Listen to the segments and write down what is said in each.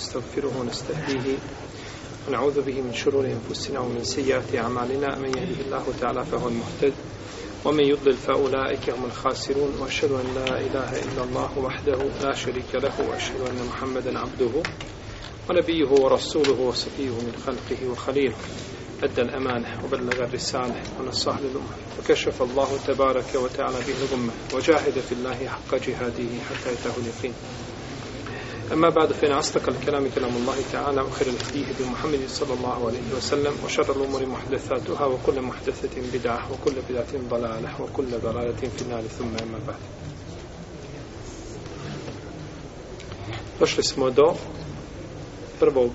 نستغفره ونستهديه ونعوذ به من شرور أنفسنا ومن سيئات أعمالنا من يهده الله تعالى فهو المهتد ومن يضلل فأولئك هم الخاسرون وأشهد أن لا إله إلا الله وحده لا شريك له وأشهد أن محمدا عبده ونبيه ورسوله وصفيه من خلقه وخليله أدى الأمانة وبلغ الرسالة ونصح للأمة وكشف الله تبارك وتعالى به الغمة وجاهد في الله حق جهاده حتى أتاه اليقين أما بعد فإن أصدق الكلام كلام الله تعالى وخير الحديث بمحمد صلى الله عليه وسلم وشر الأمور محدثاتها وكل محدثة بدعة وكل بدعة ضلالة وكل ضلالة في النار ثم أما بعد Došli smo do prvog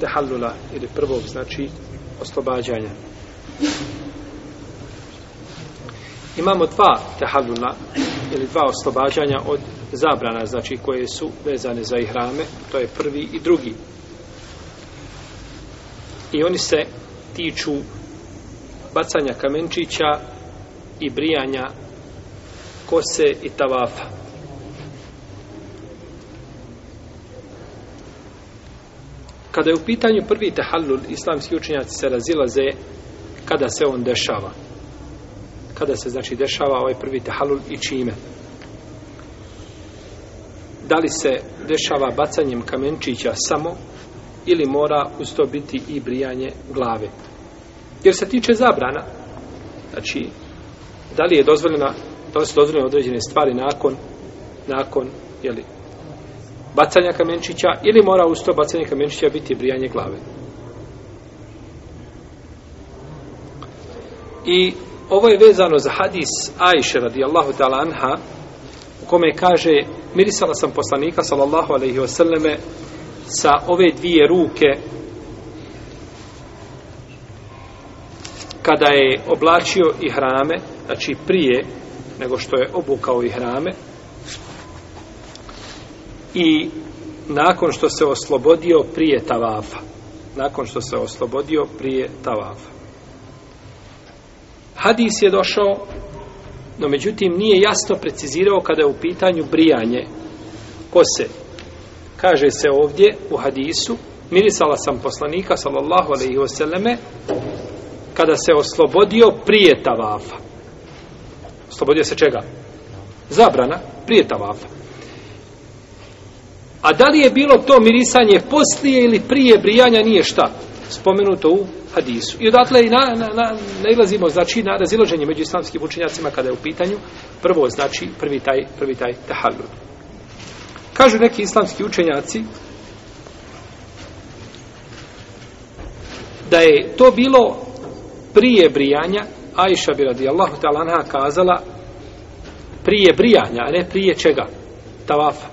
tehalula ili prvog znači oslobađanja. Imamo dva tehalula ili dva oslobađanja od zabrana, znači koje su vezane za ihrame, to je prvi i drugi. I oni se tiču bacanja kamenčića i brijanja kose i tavafa. Kada je u pitanju prvi tehallul, islamski učenjaci se razilaze kada se on dešava. Kada se znači dešava ovaj prvi tehallul i čime? Kada da li se dešava bacanjem kamenčića samo ili mora uz to biti i brijanje glave. Jer se tiče zabrana, znači, da li je dozvoljena, da li su dozvoljene određene stvari nakon, nakon, jeli, bacanja kamenčića ili mora uz to bacanje kamenčića biti brijanje glave. I ovo je vezano za hadis Ajše radijallahu ta'ala anha, u kome kaže mirisala sam poslanika sallallahu alaihi wasallame sa ove dvije ruke kada je oblačio i hrame znači prije nego što je obukao i hrame i nakon što se oslobodio prije tavafa nakon što se oslobodio prije tavafa hadis je došao no međutim nije jasno precizirao kada je u pitanju brijanje kose. Kaže se ovdje u hadisu, mirisala sam poslanika sallallahu alaihi wasallame kada se oslobodio prije tavafa. Oslobodio se čega? Zabrana prije tavafa. A da li je bilo to mirisanje poslije ili prije brijanja nije šta? spomenuto u hadisu. I odatle i na, na, na, nailazimo, znači, na raziloženje među islamskim učenjacima kada je u pitanju prvo, znači, prvi taj, prvi taj tahallud. Kažu neki islamski učenjaci da je to bilo prije brijanja, Aisha bi radijallahu ta'ala kazala prije brijanja, a ne prije čega? Tavafa.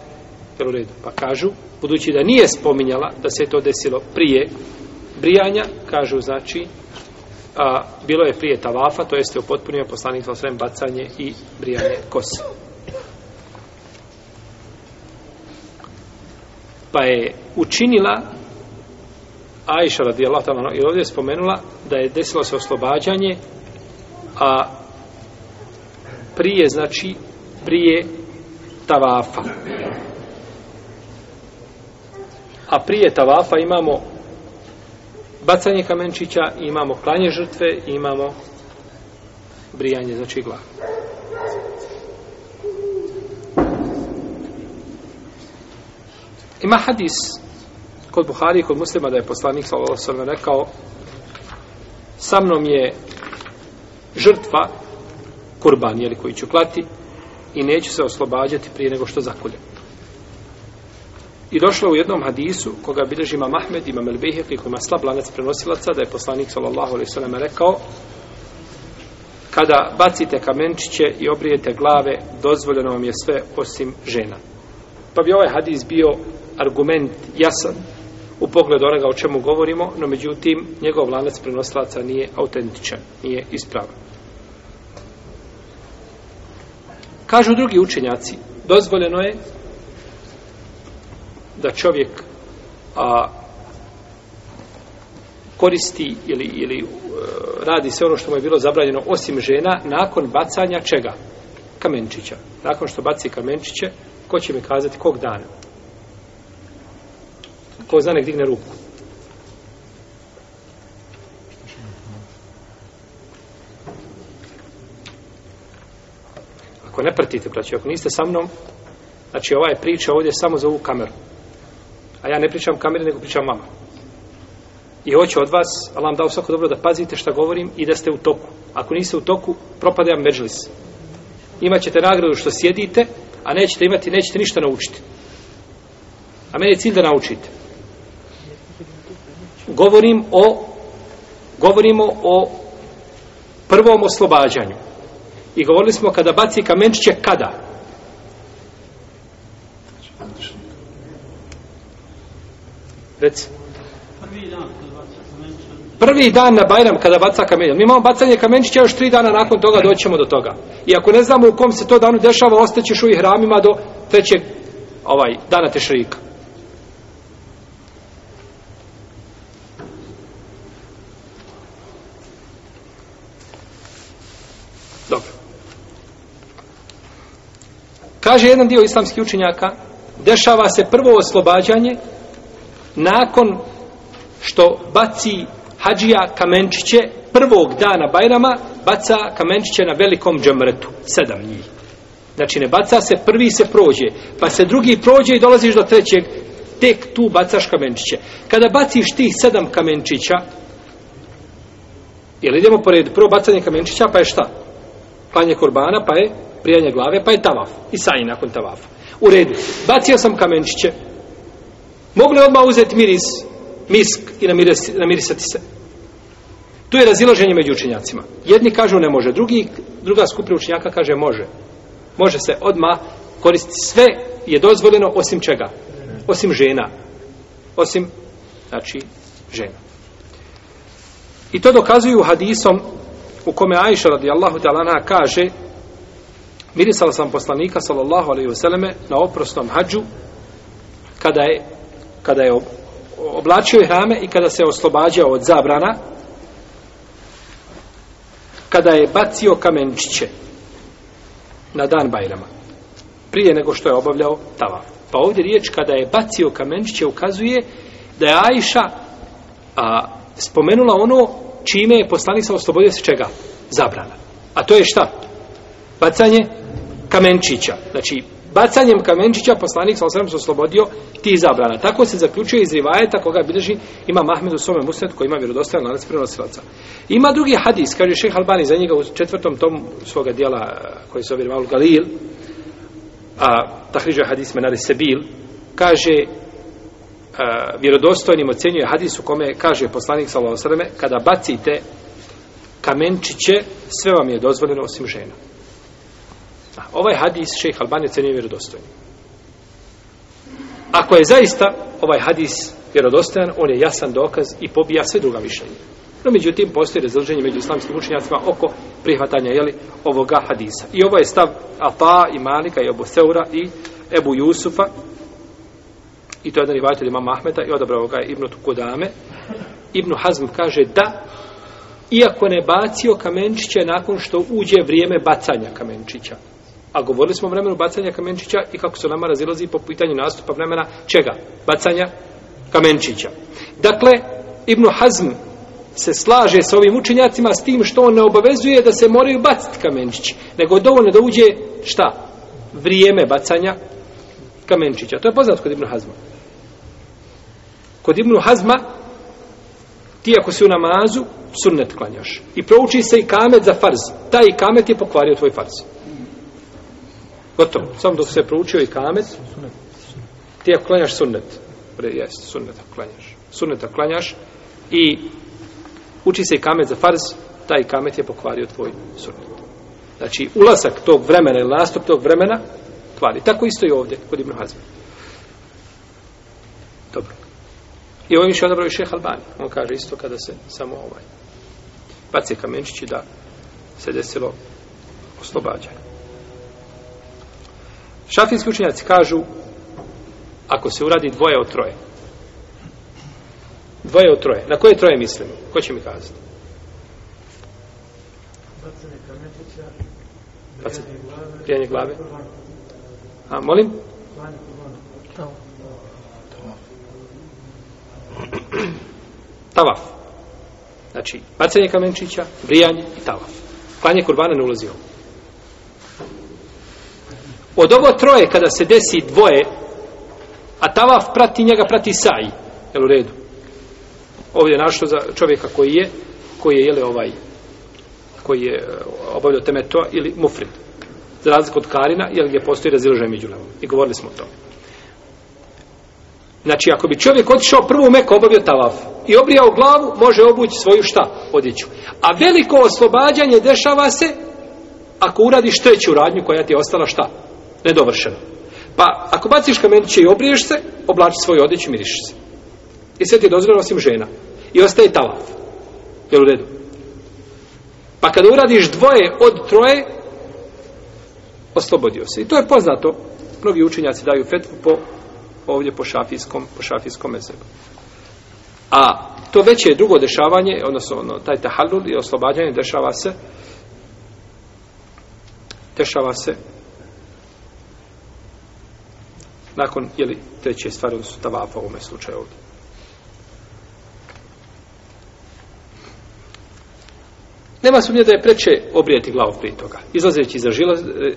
Jel u redu? Pa kažu, budući da nije spominjala da se to desilo prije brijanja, kažu znači, a, bilo je prije tavafa, to jeste upotpunio poslanik sa osrem bacanje i brijanje kose. Pa je učinila Aisha radijallahu ta'ala i ovdje je spomenula da je desilo se oslobađanje a prije znači prije tavafa. A prije tavafa imamo bacanje kamenčića, imamo klanje žrtve, imamo brijanje, znači glav. Ima hadis kod Buhari i kod muslima da je poslanik s.a.v. rekao sa mnom je žrtva kurban, jeli koji ću klati i neću se oslobađati prije nego što zakuljem. I došlo u jednom hadisu, koga bilježi imam Ahmed, imam El Behefi, koji ima slab lanac prenosilaca, da je poslanik sallallahu alaihi sallam rekao, kada bacite kamenčiće i obrijete glave, dozvoljeno vam je sve osim žena. Pa bi ovaj hadis bio argument jasan u pogledu onoga o čemu govorimo, no međutim, njegov lanac prenosilaca nije autentičan, nije ispravan. Kažu drugi učenjaci, dozvoljeno je da čovjek a, koristi ili, ili e, radi sve ono što mu je bilo zabranjeno osim žena nakon bacanja čega? Kamenčića. Nakon što baci kamenčiće, ko će mi kazati kog dana? Ko zna nek digne ruku? Ako ne pratite, braći, ako niste sa mnom, znači ova je priča ovdje samo za ovu kameru. A ja ne pričam kameri, nego pričam vama. I hoću od vas, Allah vam dao svako dobro da pazite šta govorim i da ste u toku. Ako niste u toku, propade vam međlis. Imaćete nagradu što sjedite, a nećete imati, nećete ništa naučiti. A meni je cilj da naučite. Govorim o, govorimo o prvom oslobađanju. I govorili smo kada baci kamenčiće, kada? Kada? Reci. Prvi dan Prvi dan na Bajram kada baca kamenčić. Mi imamo bacanje kamenčića još tri dana nakon toga doćemo do toga. I ako ne znamo u kom se to danu dešava, ostaćeš u ihramima do trećeg ovaj, dana tešrika. Dobro. Kaže jedan dio islamskih učenjaka, dešava se prvo oslobađanje nakon što baci hađija kamenčiće prvog dana Bajrama, baca kamenčiće na velikom džemretu, sedam njih. Znači ne baca se, prvi se prođe, pa se drugi prođe i dolaziš do trećeg, tek tu bacaš kamenčiće. Kada baciš tih sedam kamenčića, jel idemo pored prvo bacanje kamenčića, pa je šta? Klanje korbana, pa je prijanje glave, pa je tavaf. I sajni nakon tavafa. U redu, bacio sam kamenčiće, Mogli odmah uzeti miris, misk i namirisati, namirisati se. Tu je raziloženje među učenjacima. Jedni kažu ne može, drugi, druga skupina učenjaka kaže može. Može se odmah koristiti sve je dozvoljeno osim čega? Osim žena. Osim, znači, žena. I to dokazuju hadisom u kome Aisha radijallahu talana kaže mirisala sam poslanika sallallahu alaihi vseleme na oprosnom hađu kada je kada je oblačio ihrame i kada se oslobađao od zabrana, kada je bacio kamenčiće na dan Bajrama, prije nego što je obavljao tava. Pa ovdje riječ kada je bacio kamenčiće ukazuje da je Ajša a, spomenula ono čime je poslanik sa oslobodio se čega? Zabrana. A to je šta? Bacanje kamenčića. Znači, bacanjem kamenčića poslanik sa se oslobodio ti zabrana. Tako se zaključuje iz rivajeta koga bilježi ima Mahmed u svome musnet koji ima vjerodostajan lanac prenosilaca. Ima drugi hadis, kaže šeh Albani za njega u četvrtom tomu svoga dijela eh, koji se ovjerovao Galil, a tahriđuje hadis menari Sebil, kaže a, eh, vjerodostojnim ocjenjuje hadis u kome kaže poslanik sa kada bacite kamenčiće, sve vam je dozvoljeno osim ženama. A, ovaj hadis šejh Albanije cenio vjerodostojan. Ako je zaista ovaj hadis vjerodostojan, on je jasan dokaz i pobija sve druga mišljenja. No, međutim, postoji razloženje među islamskim učenjacima oko prihvatanja jeli, ovoga hadisa. I ovaj je stav Ata i Malika i Abu Seura i Ebu Jusufa i to je jedan rivajatelj imama Ahmeta i odabrao ga je Ibnu Tukudame. Ibnu Hazm kaže da iako ne bacio kamenčiće nakon što uđe vrijeme bacanja kamenčića. A govorili smo o vremenu bacanja kamenčića i kako se nama razilazi po pitanju nastupa vremena čega? Bacanja kamenčića. Dakle, Ibn Hazm se slaže sa ovim učenjacima s tim što on ne obavezuje da se moraju baciti kamenčići, nego je dovoljno da uđe šta? Vrijeme bacanja kamenčića. To je poznat kod Ibn Hazma. Kod Ibn Hazma ti ako si u namazu, sunnet klanjaš. I prouči se i kamet za farz. Taj kamet je pokvario tvoj farz. Gotovo. Samo dok se proučio i kamet. Ti ako klanjaš sunnet. Jeste, sunnet ako klanjaš. Sunnet ako klanjaš. I uči se i kamet za farz. Taj kamet je pokvario tvoj sunnet. Znači, ulazak tog vremena ili nastup tog vremena, kvari. Tako isto i ovdje, kod Ibn Hazma. Dobro. I ovo je mišljeno dobro i šeha Albani. On kaže isto kada se samo ovaj bace kamenčići da se desilo oslobađanje. Šafijski učenjaci kažu ako se uradi dvoje od troje. Dvoje od troje. Na koje troje mislimo? Ko će mi kazati? Bacanje kamenčića, brijanje glave. Prijanje glave. A, molim? Tavaf. Znači, bacanje kamenčića, brijanje i tavaf. Klanje kurbana ne ulazi ovdje. Od ovo troje, kada se desi dvoje, a tavaf prati njega, prati saj. Jel u redu? Ovdje je našlo za čovjeka koji je, koji je, jel ovaj, koji je eh, obavljao teme to, ili mufrid. Za razliku od Karina, jel je postoji razilžaj među nama. I govorili smo o tome. Znači, ako bi čovjek otišao prvo u Meku, obavio tavaf i obrijao glavu, može obući svoju šta? Odjeću. A veliko oslobađanje dešava se ako uradiš treću radnju koja ti je ostala šta? nedovršeno. Pa, ako baciš kamenče i obriješ se, oblači svoju odjeću i miriš se. I sve ti je dozvoljeno osim žena. I ostaje talaf. Jel u redu? Pa kada uradiš dvoje od troje, oslobodio se. I to je poznato. Mnogi učenjaci daju fetvu po, ovdje po šafijskom, po šafijskom mesebu. A to veće je drugo dešavanje, odnosno ono, taj tahallul i oslobađanje dešava se dešava se nakon jeli, treće stvari, odnosno tavafa u ovome slučaju ovdje. Nema sumnje da je preće obrijati glavu prije toga. Izlazeći iz, razila,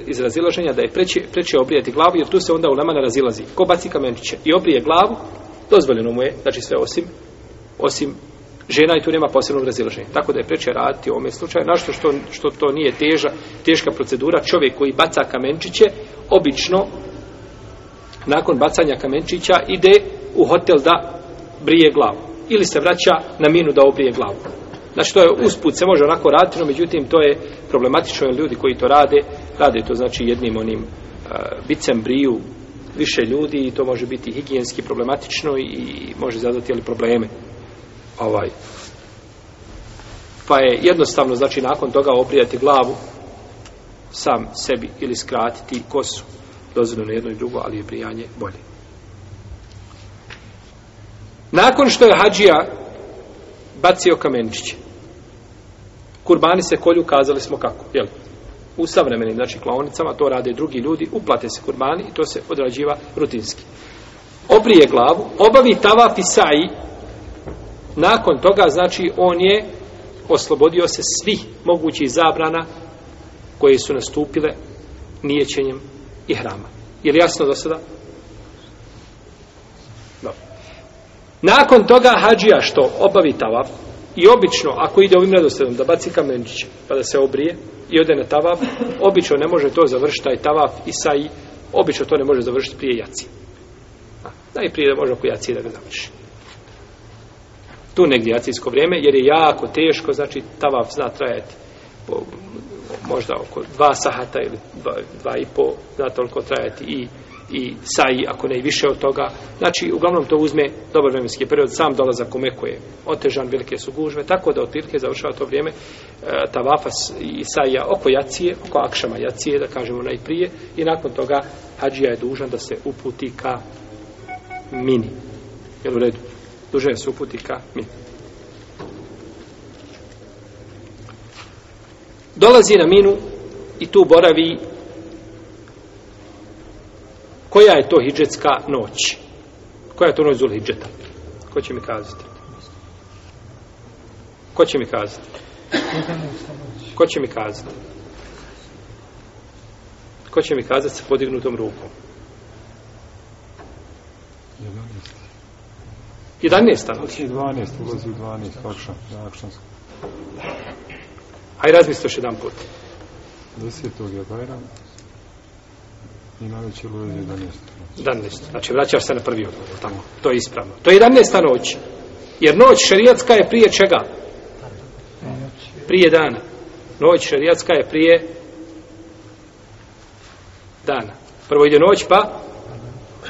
iz razilaženja da je preće, preće obrijati glavu, jer tu se onda u lama ne razilazi. Ko baci kamenčiće i obrije glavu, dozvoljeno mu je, znači sve osim, osim žena i tu nema posebnog razilaženja. Tako da je preće raditi u ovome slučaju. Našto što, što to nije teža, teška procedura, čovjek koji baca kamenčiće, obično nakon bacanja kamenčića ide u hotel da brije glavu ili se vraća na minu da obrije glavu znači to je usput se može onako raditi no međutim to je problematično jer ljudi koji to rade rade to znači jednim onim uh, bicem briju više ljudi i to može biti higijenski problematično i, i može zadati ali probleme ovaj pa je jednostavno znači nakon toga obrijati glavu sam sebi ili skratiti kosu dozvoljeno na jedno i drugo, ali je prijanje bolje. Nakon što je Hadžija bacio kamenčiće, kurbani se kolju, kazali smo kako, jel? U savremenim, znači klaonicama, to rade drugi ljudi, uplate se kurbani i to se odrađiva rutinski. Obrije glavu, obavi tavaf i saji, nakon toga, znači, on je oslobodio se svih mogućih zabrana koje su nastupile nijećenjem ihrama. Je li jasno do sada? No. Nakon toga hađija što obavi tavav, i obično, ako ide ovim redosledom, da baci kamenčić, pa da se obrije, i ode na tavav, obično ne može to završiti, taj tavav i saji, obično to ne može završiti prije jaci. Najprije da može oko jaci da ga završi. Tu negdje jacijsko vrijeme, jer je jako teško, znači tavav zna trajati možda oko dva sahata ili dva, dva i po, da toliko trajati i, i saji, ako ne i više od toga. Znači, uglavnom to uzme dobar vremenski period, sam dolazak u Meku je otežan, velike su gužve, tako da otprilike završava to vrijeme e, Tavafas i Saija oko Jacije, oko Akšama Jacije, da kažemo najprije, i nakon toga Hadžija je dužan da se uputi ka Mini. Jel u redu? Dužan je se uputi ka Mini. dolazi na minu i tu boravi koja je to hidžetska noć koja je to noć zul hidžeta ko će mi kazati ko će mi kazati ko će mi kazati ko će mi kazati sa podignutom rukom 11. 12. Znači ulazi u 12. Akšan, akšan. Hajde razmisli još jedan put. 10. je Bajram i najveće luz je 11. 11. Znači vraćaš se na prvi odgovor tamo. To je ispravno. To je 11. noć. Jer noć šarijatska je prije čega? Prije dana. Noć šarijatska je prije dana. Prvo ide noć, pa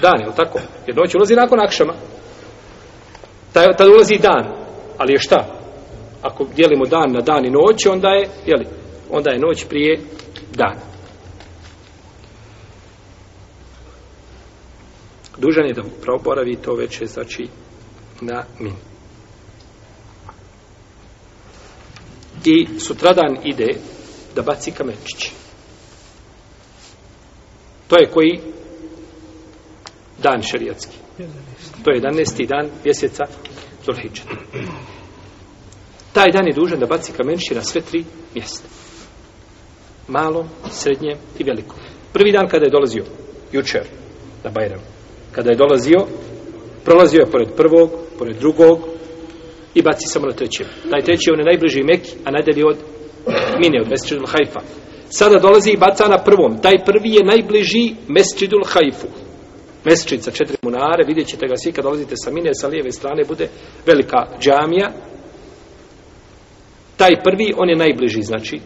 dan, je li tako? Jer noć ulazi nakon akšama. Taj, tad ulazi dan, ali je šta? ako dijelimo dan na dan i noć, onda je, jeli, onda je noć prije dan. Dužan je da proboravi to veće, znači, na min. I sutradan ide da baci kamenčić. To je koji dan šarijatski. To je 11. dan mjeseca Zulhidžana taj dan je dužan da baci kamenči na sve tri mjesta. Malo, srednje i veliko. Prvi dan kada je dolazio, jučer, na Bajram, kada je dolazio, prolazio je pored prvog, pored drugog i baci samo na trećem. Taj treći on je najbliži Meki, a najdelji od Mine, od Mestridul Haifa. Sada dolazi i baca na prvom. Taj prvi je najbliži Mestridul Haifu. Mestrid sa četiri munare, vidjet ćete ga svi kad dolazite sa Mine, sa lijeve strane bude velika džamija, taj prvi, on je najbliži, znači.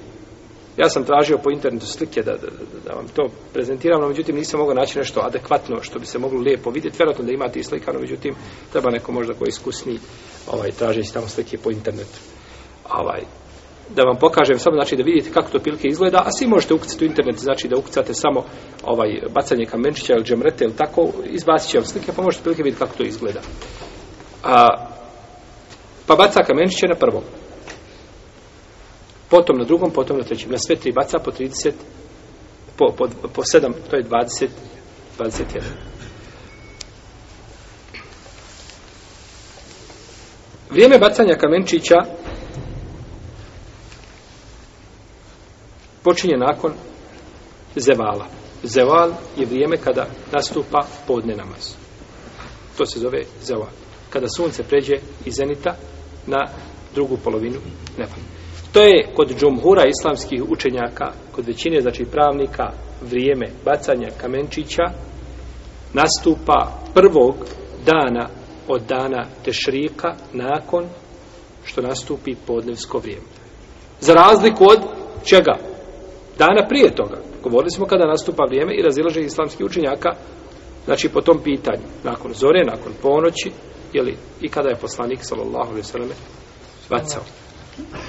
Ja sam tražio po internetu slike da, da, da, da vam to prezentiram, no međutim nisam mogao naći nešto adekvatno što bi se moglo lijepo vidjeti. Vjerojatno da imate i slika, no međutim treba neko možda koji iskusni ovaj, tražiti tamo slike po internetu. Ovaj, da vam pokažem samo znači da vidite kako to pilke izgleda a svi možete ukucati u internet znači da ukucate samo ovaj bacanje kamenčića ili džemrete ili tako izbacit će vam slike pa možete pilke vidjeti kako to izgleda a, pa baca kamenčiće na prvom potom na drugom, potom na trećem. Na sve tri baca po 30, po, po, po 7, to je 20, 21. Vrijeme bacanja kamenčića počinje nakon zevala. Zeval je vrijeme kada nastupa podne namaz. To se zove zeval. Kada sunce pređe iz zenita na drugu polovinu nefana. To je kod džumhura islamskih učenjaka, kod većine, znači pravnika, vrijeme bacanja kamenčića, nastupa prvog dana od dana tešrika nakon što nastupi podnevsko vrijeme. Za razliku od čega? Dana prije toga. Govorili smo kada nastupa vrijeme i razilaže islamski učenjaka znači po tom pitanju. Nakon zore, nakon ponoći, ili i kada je poslanik sallallahu alaihi sallam bacao. Hvala.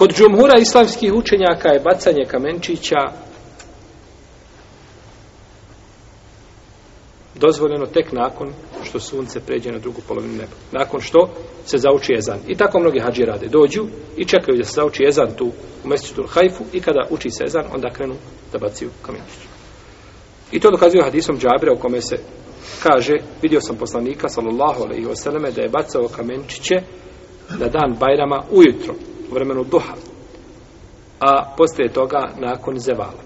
Kod džumhura islamskih učenjaka je bacanje kamenčića dozvoljeno tek nakon što sunce pređe na drugu polovinu neba. Nakon što se zauči ezan. I tako mnogi hađi rade. Dođu i čekaju da se zauči ezan tu u mjestu Hajfu i kada uči se ezan, onda krenu da baciju kamenčić. I to dokazuju hadisom Džabira u kome se kaže, vidio sam poslanika sallallahu alaihi wasallam da je bacao kamenčiće na dan Bajrama ujutro vremenu duha, a poslije toga nakon zevala.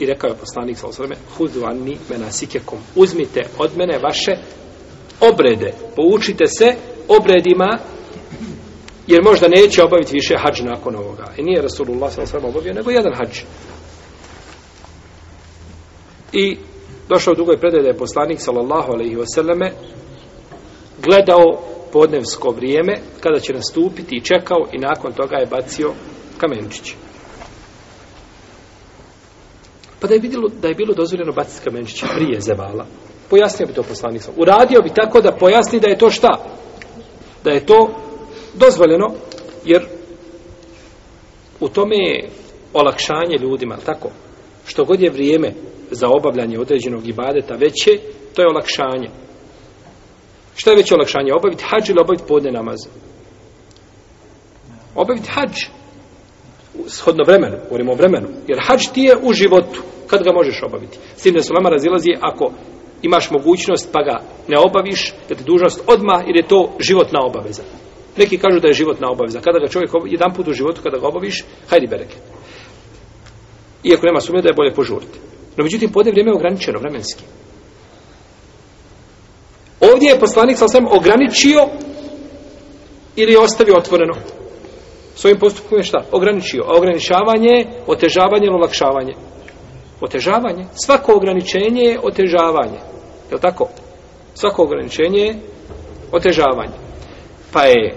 I rekao je poslanik sa osvrme, huzu anni menasikekom, uzmite od mene vaše obrede, poučite se obredima, jer možda neće obaviti više hađ nakon ovoga. I nije Rasulullah sa osvrme obavio, nego jedan hađ. I došao u drugoj predaj da je poslanik sallallahu alaihi wasallame gledao podnevsko vrijeme kada će nastupiti i čekao i nakon toga je bacio kamenčić. Pa da je, vidjelo, da je bilo dozvoljeno baciti kamenčić prije zevala, pojasnio bi to poslanik sam. Uradio bi tako da pojasni da je to šta? Da je to dozvoljeno, jer u tome je olakšanje ljudima, tako? Što god je vrijeme za obavljanje određenog ibadeta veće, to je olakšanje. Šta je veće olakšanje? Obaviti hađ ili obaviti podne namaze? Obaviti hađ. Shodno vremenu, govorimo o vremenu. Jer hađ ti je u životu, kad ga možeš obaviti. S tim da se razilazi, ako imaš mogućnost pa ga ne obaviš, da ti dužnost odmah, jer je to životna obaveza. Neki kažu da je životna obaveza. Kada ga čovjek obavi, jedan put u životu, kada ga obaviš, hajdi bereke. Iako nema sumnje da je bolje požuriti. No, međutim, podne vrijeme je ograničeno vremenski. Ovdje je poslanik sa svem ograničio ili je ostavio otvoreno? Svojim postupkom je šta? Ograničio. A ograničavanje je otežavanje ili olakšavanje? Otežavanje. Svako ograničenje je otežavanje. Je tako? Svako ograničenje je otežavanje. Pa je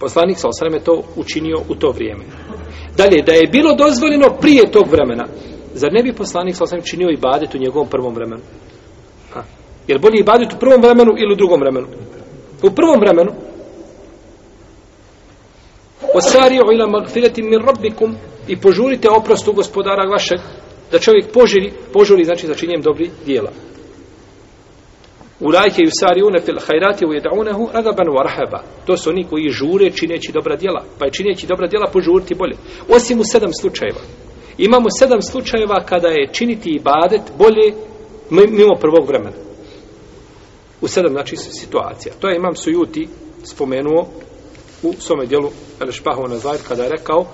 poslanik sa osreme to učinio u to vrijeme. Dalje, da je bilo dozvoljeno prije tog vremena, zar ne bi poslanik sa osreme činio i badet u njegovom prvom vremenu? Jer bolje ibadet u prvom vremenu ili u drugom vremenu? U prvom vremenu. Osari'u ila magfirati min rabbikum i požurite oprostu gospodara vašeg da čovjek požuri, požuri znači za činjenjem dobri dijela. Ulajke yusari'una fil khairati wa yad'unahu adaban wa rahaba. To su oni koji žure čineći dobra djela, pa je čineći dobra djela požuriti bolje. Osim u sedam slučajeva. Imamo sedam slučajeva kada je činiti ibadet bolje mimo prvog vremena u sedam znači situacija. To je Imam Sujuti spomenuo u svome dijelu El Špahu na Zajr kada je rekao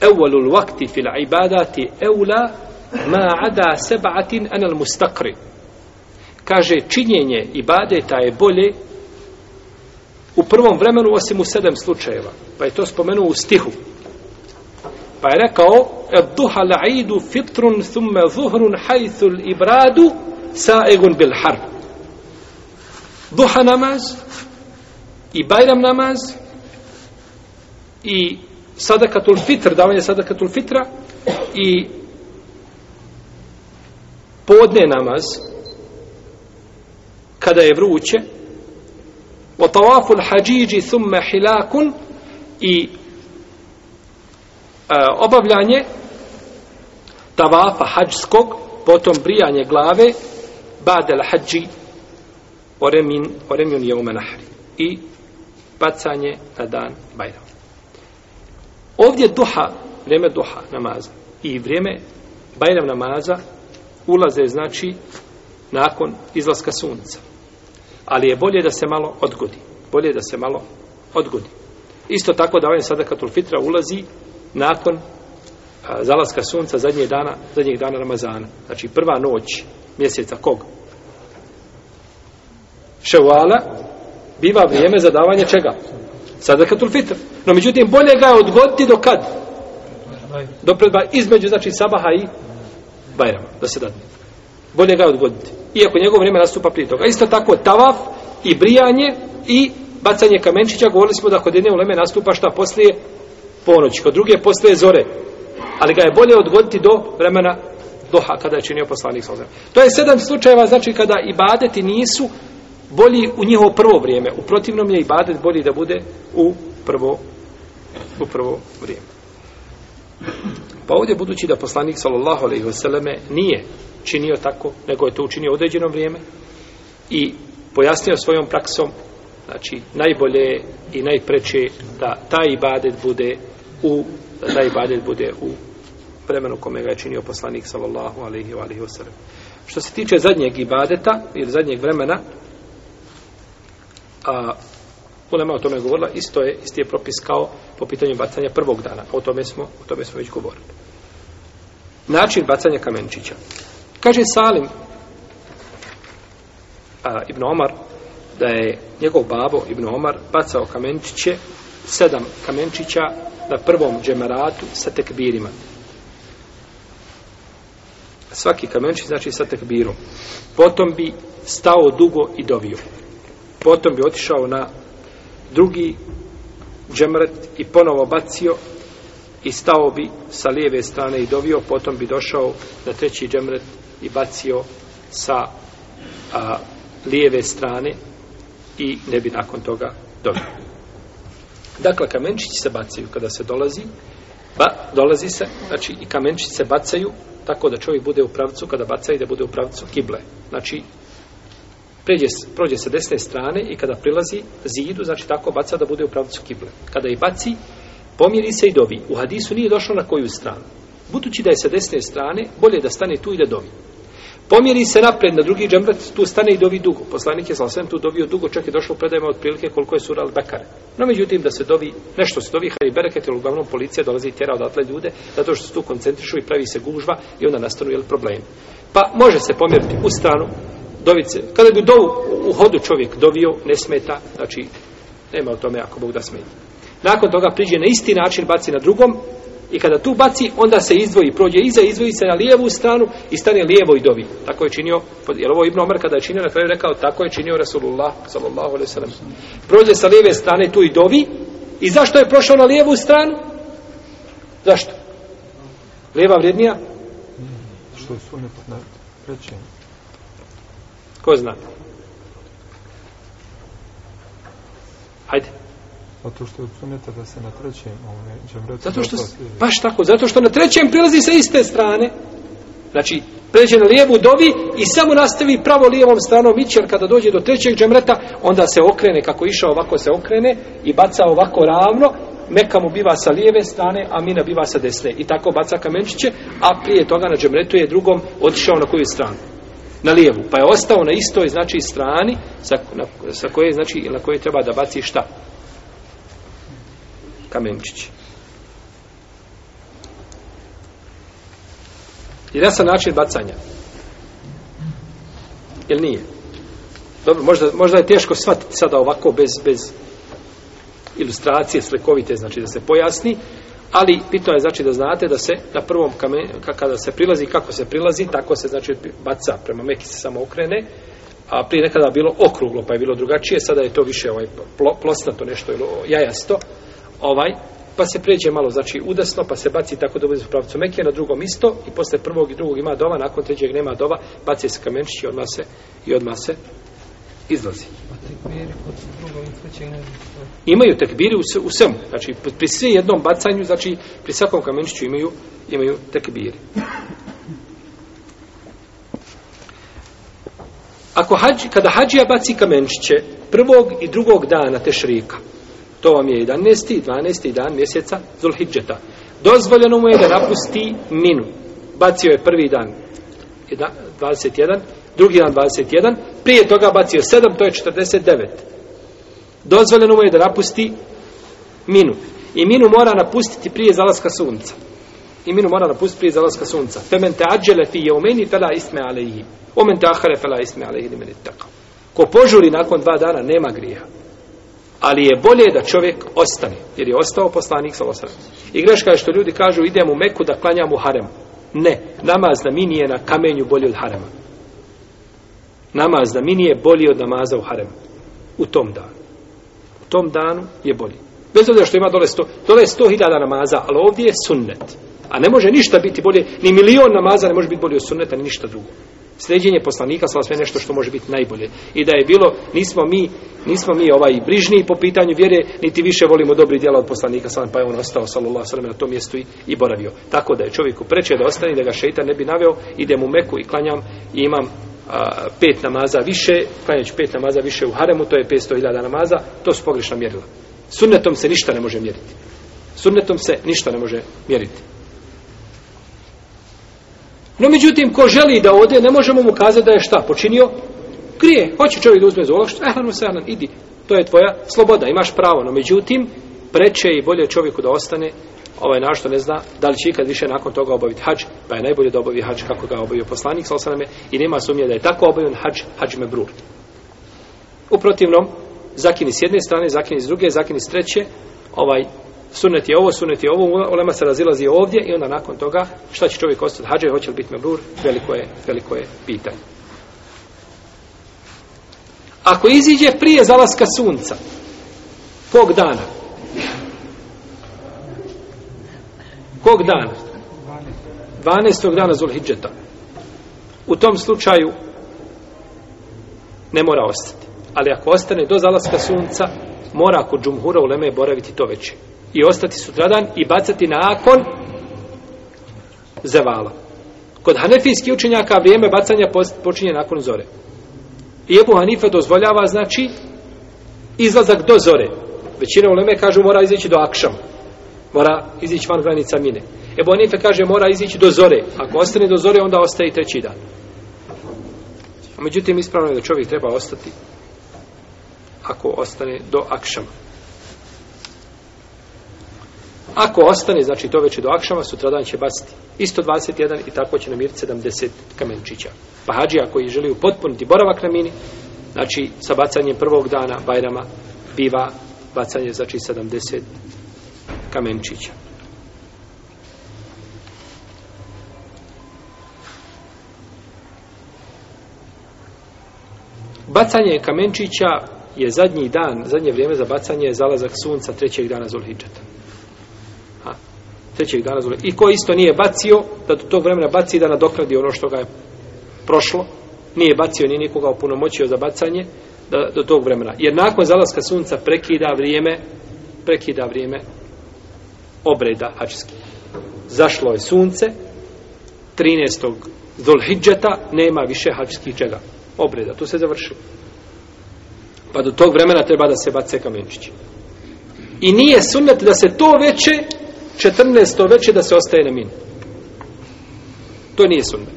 Evalul vakti fil ibadati eula ma ada seba'atin anal mustakri. Kaže, činjenje ibadeta je bolje u prvom vremenu osim u sedam slučajeva. Pa je to spomenuo u stihu. Pa je rekao, et duha la'idu fitrun thumme zuhrun hajthul ibradu sa'egun bil harb duha namaz i bajram namaz i sadakatul fitr, davanje sadakatul fitra i podne namaz kada je vruće o tawaful hađiđi thumme hilakun i a, e, obavljanje tavafa hađskog potom brijanje glave badel hađi oremin, oremin je umenahri i bacanje na dan bajrama. Ovdje duha, vrijeme duha namaza i vrijeme bajram namaza ulaze znači nakon izlaska sunca. Ali je bolje da se malo odgodi. Bolje da se malo odgodi. Isto tako da ovaj sada katul fitra ulazi nakon a, zalaska sunca zadnjeg dana, zadnjeg dana Ramazana. Znači prva noć mjeseca kog? ševala biva vrijeme za davanje čega? Sadakatul fitr. No međutim, bolje ga je odgoditi do kad? Do predba, između, znači, sabaha i bajrama, da se dadne. Bolje ga je odgoditi. Iako njegov vrijeme nastupa prije toga. Isto tako, tavaf i brijanje i bacanje kamenčića, govorili smo da kod jedne uleme nastupa šta poslije ponoć, kod druge poslije zore. Ali ga je bolje odgoditi do vremena doha kada je činio poslanik sa To je sedam slučajeva, znači kada ibadeti nisu bolji u njihovo prvo vrijeme. U protivnom je ibadet bolji da bude u prvo, u prvo vrijeme. Pa ovdje budući da poslanik sallallahu alejhi ve selleme nije činio tako, nego je to učinio u određeno vrijeme i pojasnio svojom praksom, znači najbolje i najpreče da taj ibadet bude u da ibadet bude u vremenu kome ga je činio poslanik sallallahu alejhi ve selleme. Što se tiče zadnjeg ibadeta ili zadnjeg vremena, a ulema o tome je govorila, isto je, isti je propis kao po pitanju bacanja prvog dana. O tome smo, o tome smo već govorili. Način bacanja kamenčića. Kaže Salim a, Ibn Omar da je njegov babo Ibn Omar bacao kamenčiće sedam kamenčića na prvom džemaratu sa tekbirima. Svaki kamenčić znači sa tekbirom. Potom bi stao dugo i dovio. Potom bi otišao na drugi džemret i ponovo bacio i stao bi sa lijeve strane i dovio, potom bi došao na treći džemret i bacio sa a, lijeve strane i ne bi nakon toga dovio. Dakle, kamenčići se bacaju kada se dolazi, ba, dolazi se, znači i kamenčići se bacaju tako da čovjek bude u pravcu kada baca i da bude u pravcu kible. Znači, pređe, prođe sa desne strane i kada prilazi zidu, znači tako baca da bude u pravcu kible. Kada i baci, pomiri se i dovi. U hadisu nije došlo na koju stranu. Budući da je sa desne strane, bolje da stane tu i da dovi. Pomjeri se napred na drugi džembrat, tu stane i dovi dugo. Poslanik je sasvim tu dovio dugo, čak je došao predajma otprilike koliko je sura al -Bekare. No međutim da se dovi nešto se dovi hari bereket, jer uglavnom policija dolazi i tjera odatle ljude, zato što se tu koncentrišu i pravi se gužva i onda nastanu jel problem. Pa može se pomjeriti u stranu, dovice. Kada bi do, u hodu čovjek dovio, ne smeta, znači, nema o tome ako Bog da smeta. Nakon toga priđe na isti način, baci na drugom, i kada tu baci, onda se izdvoji, prođe iza, izdvoji se na lijevu stranu i stane lijevo i dovi. Tako je činio, jer ovo Ibn Omar kada je činio, na kraju rekao, tako je činio Rasulullah, sallallahu alaihi sallam. Prođe sa lijeve strane tu i dovi, i zašto je prošao na lijevu stranu? Zašto? Lijeva vrednija? Što je sunet na prečenje. Ko zna? Hajde. Zato što je sunete da se na trećem ovome ovaj, džemretu... Zato što, baš tako, zato što na trećem prilazi sa iste strane. Znači, pređe na lijevu dovi i samo nastavi pravo lijevom stranom ići, jer kada dođe do trećeg džemreta, onda se okrene, kako išao ovako se okrene i baca ovako ravno, Meka mu biva sa lijeve strane, a Mina biva sa desne. I tako baca kamenčiće, a prije toga na džemretu je drugom otišao na koju stranu na lijevu, pa je ostao na istoj znači strani sa, na, sa koje znači na koje treba da baci šta? Kamenčić. I da sam način bacanja. Ili nije? Dobro, možda, možda je teško shvatiti sada ovako bez, bez ilustracije slikovite, znači da se pojasni ali bitno je znači da znate da se na prvom kamen, kada se prilazi kako se prilazi, tako se znači baca prema meki se samo okrene a prije nekada bilo okruglo pa je bilo drugačije sada je to više ovaj plo, plosnato nešto ili jajasto ovaj, pa se pređe malo znači udasno pa se baci tako da bude u pravcu meke na drugom isto i posle prvog i drugog ima dova nakon trećeg nema dova, baci se kamenčići i odmah se, i odmah se izlazi. Imaju tekbiri u svemu. Znači, pri svi jednom bacanju, znači, pri svakom kamenčiću imaju, imaju tekbiri. Ako hađi, kada hađija baci kamenčiće prvog i drugog dana tešrika, to vam je 11. 12. dan mjeseca Zulhidžeta, dozvoljeno mu je da napusti minu. Bacio je prvi dan 21 drugi dan 21, prije toga bacio 7, to je 49. Dozvoljeno mu je da napusti minu. I minu mora napustiti prije zalaska sunca. I minu mora napustiti prije zalaska sunca. Femen te ađele fi je u meni, fela isme alehi. Omen te ahare, fela isme alehi. Meni tako. Ko požuri nakon dva dana, nema grija. Ali je bolje da čovjek ostane. Jer je ostao poslanik sa losarom. I greška je što ljudi kažu, idem u Meku da klanjam u haremu. Ne, namaz na mini je na kamenju bolje od haremu namaz da minije bolji od namaza u harem u tom danu u tom danu je bolji bez obzira što ima dole 100 dole 100.000 namaza ali ovdje je sunnet a ne može ništa biti bolje ni milion namaza ne može biti bolji od sunneta ni ništa drugo sređenje poslanika sa sve nešto što može biti najbolje i da je bilo nismo mi nismo mi ovaj brižni po pitanju vjere niti više volimo dobri djela od poslanika sa pa je on ostao sallallahu alejhi na tom mjestu i, i boravio tako da je čovjeku preče da ostane da ga šejtan ne bi naveo ide mu meku i klanjam i imam a, pet namaza više, klanjajući pet namaza više u haremu, to je 500.000 namaza, to su pogrešna mjerila. Sunnetom se ništa ne može mjeriti. Sunnetom se ništa ne može mjeriti. No, međutim, ko želi da ode, ne možemo mu kazati da je šta počinio? Krije. Hoće čovjek da uzme zološt? Ehlanu se, ehlan, idi. To je tvoja sloboda, imaš pravo. No, međutim, preče i bolje čovjeku da ostane ovaj našto ne zna da li će ikad više nakon toga obaviti hač, pa je najbolje da obavi hač kako ga obavio poslanik sa osaname i nema sumnje da je tako obavljen hač, hač me brur. U protivnom, zakini s jedne strane, zakini s druge, zakini s treće, ovaj, sunet je ovo, sunet je ovo, ulema se razilazi ovdje i onda nakon toga šta će čovjek ostati hađe, hoće li biti me brur, veliko je, veliko je pitanje. Ako iziđe prije zalaska sunca, kog dana, Kog dan? 12. dana Zulhidžeta. U tom slučaju ne mora ostati. Ali ako ostane do zalaska sunca, mora kod džumhura u Leme boraviti to veće. I ostati sutradan i bacati nakon zavala. Kod hanefijskih učenjaka vrijeme bacanja počinje nakon zore. I Ebu Hanife dozvoljava, znači, izlazak do zore. Većina u Leme kaže mora izaći do akšama mora izići van granica mine. Ebu Anife kaže mora izići do zore. Ako ostane do zore, onda ostaje i treći dan. A međutim, ispravno je da čovjek treba ostati ako ostane do akšama. Ako ostane, znači to već je do akšama, sutradan će baciti isto 21 i tako će namiriti 70 kamenčića. Pa hađi, ako i želi upotpuniti boravak na mini, znači sa bacanjem prvog dana Bajrama biva bacanje, znači 70 kamenčića kamenčića. Bacanje kamenčića je zadnji dan, zadnje vrijeme za bacanje je zalazak sunca trećeg dana Zulhidžeta. Ha, trećeg dana Zulhidžeta. I ko isto nije bacio, da do tog vremena baci da nadokradi ono što ga je prošlo, nije bacio ni nikoga opunomoćio za bacanje, da, do tog vremena. Jer nakon zalaska sunca prekida vrijeme, prekida vrijeme obreda hađski. Zašlo je sunce, 13. Zulhidžeta nema više hađskih čega. Obreda, tu se završilo. Pa do tog vremena treba da se bace kamenčići. I nije sunnet da se to veće, 14. veće da se ostaje na min. To nije sunnet.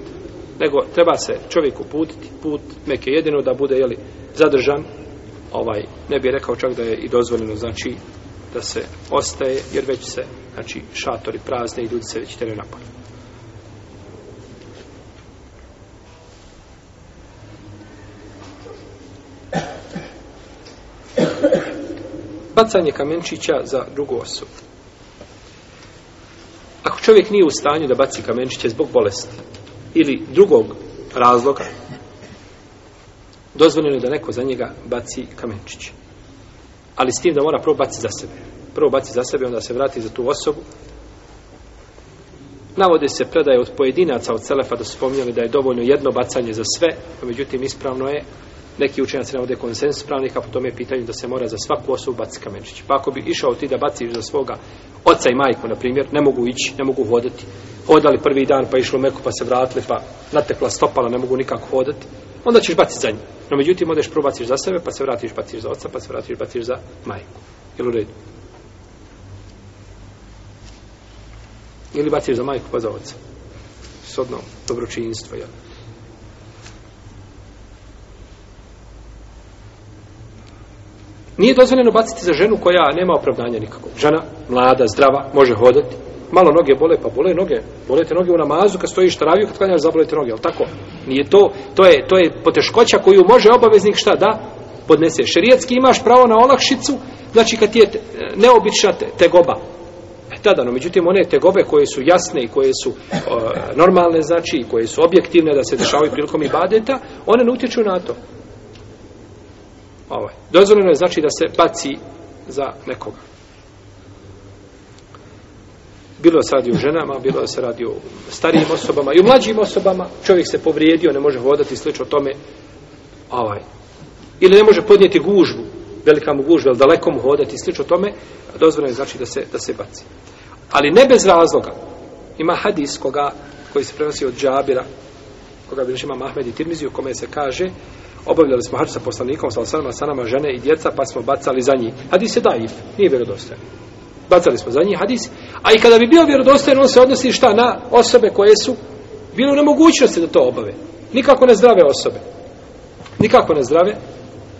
Nego treba se čovjeku putiti, put meke jedino da bude jeli, zadržan, ovaj ne bi rekao čak da je i dozvoljeno znači da se ostaje, jer već se, znači, šatori prazne i ljudi se već teraju napolje. Bacanje kamenčića za drugu osobu. Ako čovjek nije u stanju da baci kamenčiće zbog bolesti ili drugog razloga, dozvoljeno je da neko za njega baci kamenčiće ali s tim da mora prvo baciti za sebe. Prvo baciti za sebe, onda se vrati za tu osobu. Navode se predaje od pojedinaca, od Selefa, da su spominjali da je dovoljno jedno bacanje za sve, a međutim ispravno je, neki učenjaci navode konsens pravnih, a po tome je pitanje da se mora za svaku osobu baciti kamenčić. Pa ako bi išao ti da baciš za svoga oca i majku, na primjer, ne mogu ići, ne mogu hodati, hodali prvi dan, pa išlo meko, pa se vratili, pa natekla stopala, ne mogu nikako hodati, onda ćeš baciti za nju. No međutim, odeš prvo baciš za sebe, pa se vratiš, baciš za oca, pa se vratiš, baciš za majku. Jel u redu? Ili baciš za majku, pa za oca. Sodno, dobročinjstvo, jel? Nije dozvoljeno baciti za ženu koja nema opravdanja nikakvog. Žena, mlada, zdrava, može hodati malo noge bole, pa bole noge, bolete noge u namazu, kad stojiš traviju, kad klanjaš, zabolete noge, ali tako? Nije to, to je, to je poteškoća koju može obaveznik šta da podnese. Šerijetski imaš pravo na olakšicu, znači kad ti je neobična tegoba. E tada, no, međutim, one tegobe koje su jasne i koje su uh, normalne, znači, i koje su objektivne da se dešavaju prilikom i badeta, one ne utječu na to. Ovo, dozvoljeno je znači da se baci za nekoga. Bilo se radi o ženama, bilo se radi o starijim osobama i o mlađim osobama. Čovjek se povrijedio, ne može hodati, slično tome. Ovaj. Ili ne može podnijeti gužbu, velika mu gužba, ili daleko mu hodati, slično tome. Dozvoljeno je znači da se, da se baci. Ali ne bez razloga. Ima hadis koga, koji se prenosi od džabira, koga bi nešima Mahmed i Tirmizi, u kome se kaže obavljali smo hađu sa poslanikom, sa osanama, sanama, žene i djeca, pa smo bacali za njih. Hadis je daif, nije vjerodostajan bacali smo zadnji hadis, a i kada bi bio vjerodostojen, on se odnosi šta na osobe koje su bilo nemogućnosti da to obave. Nikako ne zdrave osobe. Nikako ne zdrave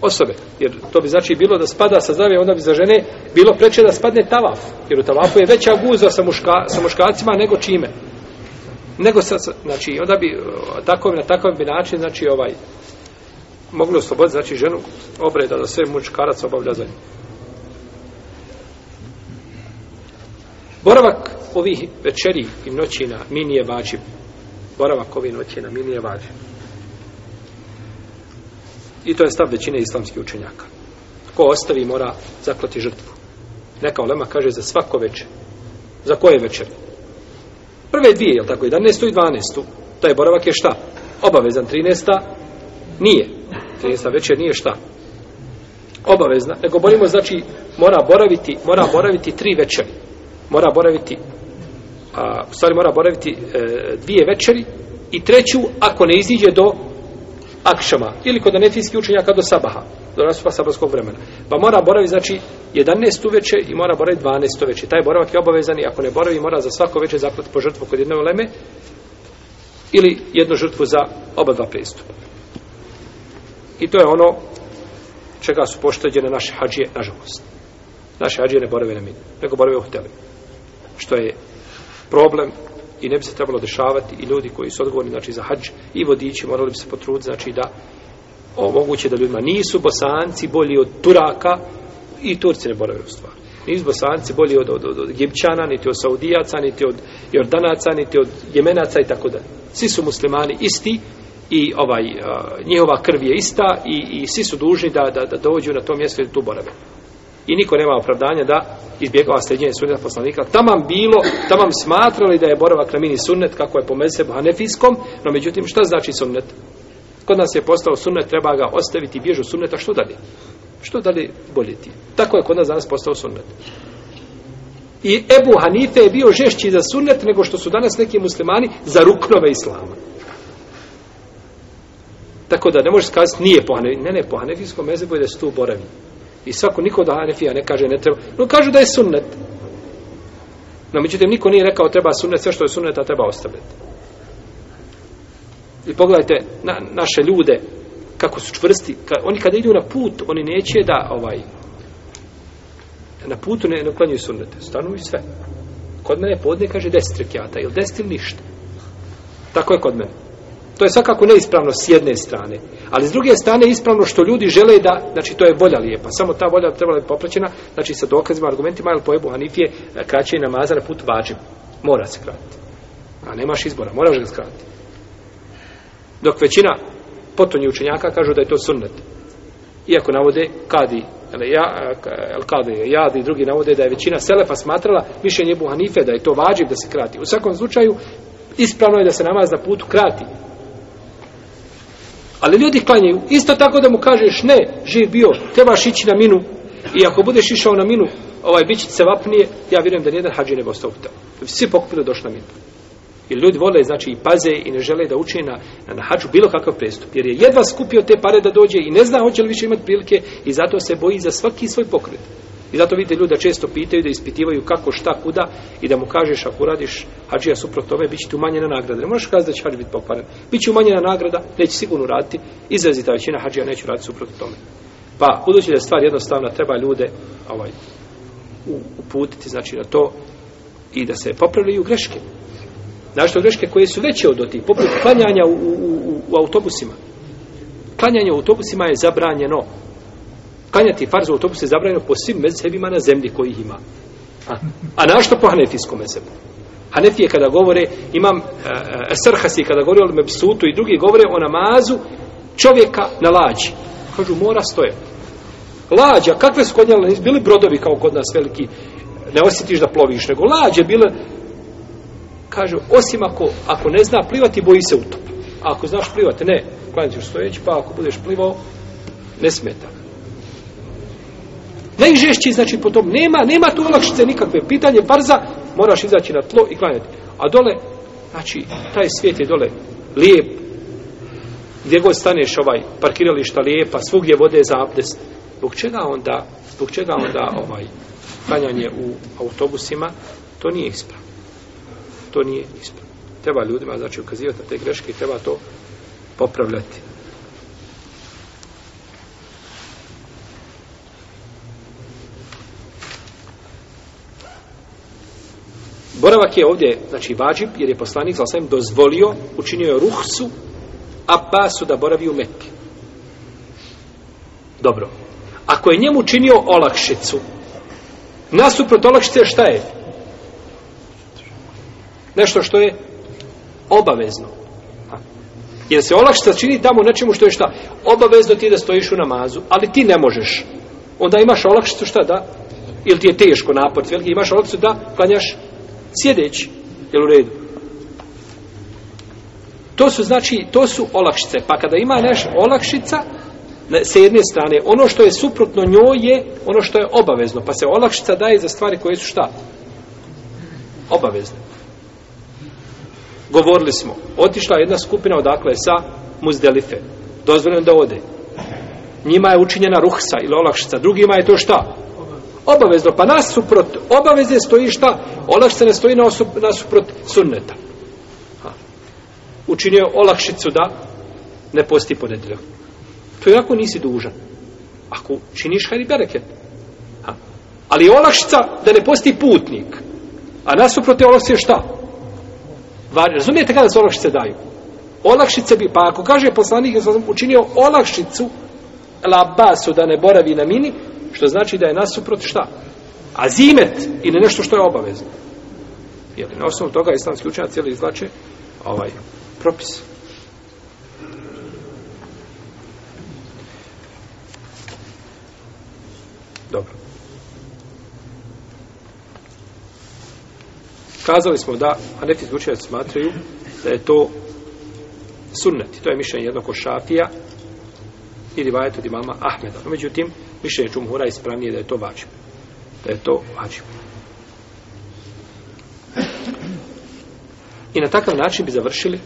osobe. Jer to bi znači bilo da spada sa zdrave, onda bi za žene bilo preče da spadne tavaf. Jer u tavafu je veća guza sa, muška, sa muškarcima nego čime. Nego sa, znači, onda bi tako na takav bi način, znači, ovaj, mogli osloboditi, znači, ženu obreda da sve muškarac obavlja za njih. Boravak ovih večeri i noći na mini je vađiv. Boravak ovih noći na mini je vađiv. I to je stav većine islamskih učenjaka. Ko ostavi mora zaklati žrtvu. Neka olema kaže za svako večer. Za koje večer? Prve dvije, je li tako? 11. i 12. Taj boravak je šta? Obavezan 13. nije. 13. večer nije šta? Obavezna. Nego borimo, znači, mora boraviti, mora boraviti tri večeri mora boraviti a, u stvari mora boraviti e, dvije večeri i treću ako ne iziđe do akšama ili kod anefijski učenjaka do sabaha do nastupa sabarskog vremena pa mora boraviti znači 11. večer i mora boraviti 12. večer taj boravak je obavezan i ako ne boravi mora za svako večer zaklati po žrtvu kod jedne oleme ili jednu žrtvu za oba dva pristupa i to je ono čega su pošteđene naše hađije nažalost naše hađije ne borave na minu nego borave u hotelima što je problem i ne bi se trebalo dešavati i ljudi koji su odgovorni znači za hađ i vodiči morali bi se potruditi znači da omoguće da ljudima nisu bosanci bolji od turaka i turci ne boravaju u stvari nisu bosanci bolji od, od, od, od Gipćana, niti od Saudijaca, niti od Jordanaca, niti od Jemenaca i tako da. Svi su muslimani isti i ovaj, uh, njihova krv je ista i, i svi su dužni da, da, da dođu na to mjesto i da tu borave. I niko nema opravdanja da izbjegava sređenje sunneta poslanika. Tamam bilo, tamam smatrali da je boravak na mini sunnet, kako je po mesebu hanefijskom, no međutim, šta znači sunnet? Kod nas je postao sunnet, treba ga ostaviti, bježu sunneta, što dalje? Što dalje bolje ti? Tako je kod nas danas postao sunnet. I Ebu Hanife je bio žešći za sunnet nego što su danas neki muslimani za ruknove islama. Tako da ne možeš kazati nije po Hanefijskom, ne, ne, po Hanefijskom mezebu je da se tu boravi. I svako, niko da Hanefija ne kaže ne treba. No kažu da je sunnet. No, međutim, niko nije rekao treba sunnet, sve što je sunnet, a treba ostaviti. I pogledajte na, naše ljude, kako su čvrsti. Ka, oni kada idu na put, oni neće da, ovaj, na putu ne, ne uklanjuju sunnete. Stanuju sve. Kod mene podne kaže deset rekiata, ili deset ili ništa. Tako je kod mene. To je svakako neispravno s jedne strane. Ali s druge strane je ispravno što ljudi žele da, znači to je volja lijepa. Samo ta volja trebala je popraćena, znači sa dokazima, argumentima, ali po Ebu Hanifije eh, kraće je namaza na put vađim. Mora se kratiti. A nemaš izbora, moraš ga skratiti. Dok većina potonji učenjaka kažu da je to sunnet. Iako navode kadi, ele, ja, eh, el kadi, jad i drugi navode da je većina selefa smatrala mišljenje Ebu Hanife da je to vađim da se krati. U svakom slučaju, ispravno je da se namaz na putu krati. Ali ljudi klanjaju. Isto tako da mu kažeš ne, živ bio, trebaš ići na minu. I ako budeš išao na minu, ovaj bić se vapnije, ja vjerujem da nijedan hađi ne bi ostao u tebi. Svi pokupili došli na minu. I ljudi vole, znači i paze i ne žele da uče na, na, na hađu bilo kakav prestup. Jer je jedva skupio te pare da dođe i ne zna hoće li više imati prilike i zato se boji za svaki svoj pokret. I zato vidite ljuda često pitaju da ispitivaju kako, šta, kuda i da mu kažeš ako radiš hađija suprot tome, bit će ti umanjena nagrada. Ne možeš kazati da će hađi biti pokvaren. Biće umanjena nagrada, neće sigurno raditi, izrazi ta većina hađija neće raditi suprot tome. Pa, budući da je stvar jednostavna, treba ljude ovaj, uputiti znači, na to i da se popravljaju greške. Znaš to greške koje su veće od oti, poput klanjanja u, u, u, u autobusima. Klanjanje u autobusima je zabranjeno, Klanjati farz u autobusu je zabranjeno po svim mezhebima na zemlji koji ima. A, a našto po hanefijskom mezhebu? Hanefije kada govore, imam e, e, srhasi kada govore o mebsutu i drugi govore o namazu čovjeka na lađi. Kažu, mora stojati. Lađa, kakve su kod njela, bili brodovi kao kod nas veliki, ne osjetiš da ploviš, nego lađe bile, kaže, osim ako, ako ne zna plivati, boji se utop. A ako znaš plivati, ne, klanjati ćeš stojeći, pa ako budeš plivao, ne smeta. Najžešći znači po tom nema, nema tu olakšice nikakve. Pitanje barza, moraš izaći na tlo i klanjati. A dole, znači, taj svijet je dole lijep. Gdje god staneš ovaj parkirališta lijepa, svugdje vode za abdest. Zbog čega onda, zbog čega onda ovaj klanjanje u autobusima, to nije ispravo. To nije ispravo. Treba ljudima, znači, ukazivati na te greške i treba to popravljati. Boravak je ovdje, znači vađib, jer je poslanik za osam dozvolio, učinio je ruhsu, a pasu da boravi u Mekke. Dobro. Ako je njemu učinio olakšicu, nasuprot olakšice šta je? Nešto što je obavezno. Jer se olakšica čini tamo nečemu što je šta? Obavezno ti je da stojiš u namazu, ali ti ne možeš. Onda imaš olakšicu šta da? Ili ti je teško napor, veliki, imaš olakšicu da klanjaš sjedeći, jel u redu? To su, znači, to su olakšice. Pa kada ima neš olakšica, na, s jedne strane, ono što je suprotno njoj je ono što je obavezno. Pa se olakšica daje za stvari koje su šta? Obavezne. Govorili smo, otišla jedna skupina odakle je sa Muzdelife. Dozvoljeno da ode. Njima je učinjena ruhsa ili olakšica. Drugima je to šta? obavezno. Pa nasuprot obaveze stoji šta? Olašce ne stoji nasuprot sunneta. Ha. Učinio olakšicu da ne posti ponedeljak. To je ako nisi dužan. Ako činiš hajri bereket. Ha. Ali olakšica da ne posti putnik. A nasuprot je olakšice šta? Var, razumijete kada se olakšice daju? Olakšice bi, pa ako kaže poslanik, ja sam učinio olakšicu Labasu da ne boravi na mini, Što znači da je nasuprot šta? Azimet ili nešto što je obavezno. Jer na osnovu toga islamski učenjac cijeli izlače ovaj propis. Dobro. Kazali smo da, a neki slučajac smatraju da je to sunnet. To je mišljenje jednog šafija ili vajet od imama Ahmeda. No, međutim, više je džumhura ispravnije da je to vađib. Da je to vađib. I na takav način bi završili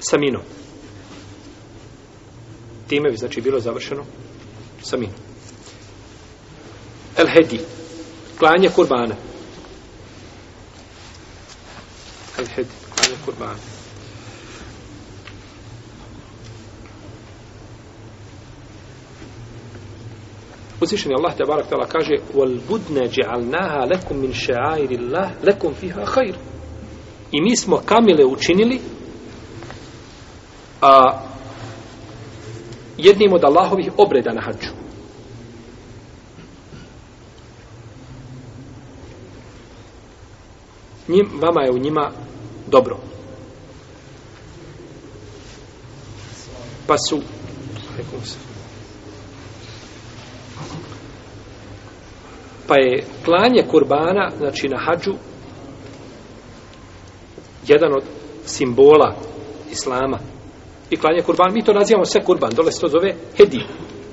sa minom. Time bi znači bilo završeno sa minom. El hedi. Klanje kurbana. El hedi. Klanje kurbana. Uzvišeni Allah te barak tala kaže wal budna ja'alnaha lakum min sha'airillah lakum fiha khair. I mi smo kamile učinili a jednim od Allahovih obreda na hađu. Njim, vama je u njima dobro. Pa su... Rekom se. pa je klanje kurbana znači na hađu jedan od simbola islama i klanje kurban, mi to nazivamo sve kurban dole se to zove hedi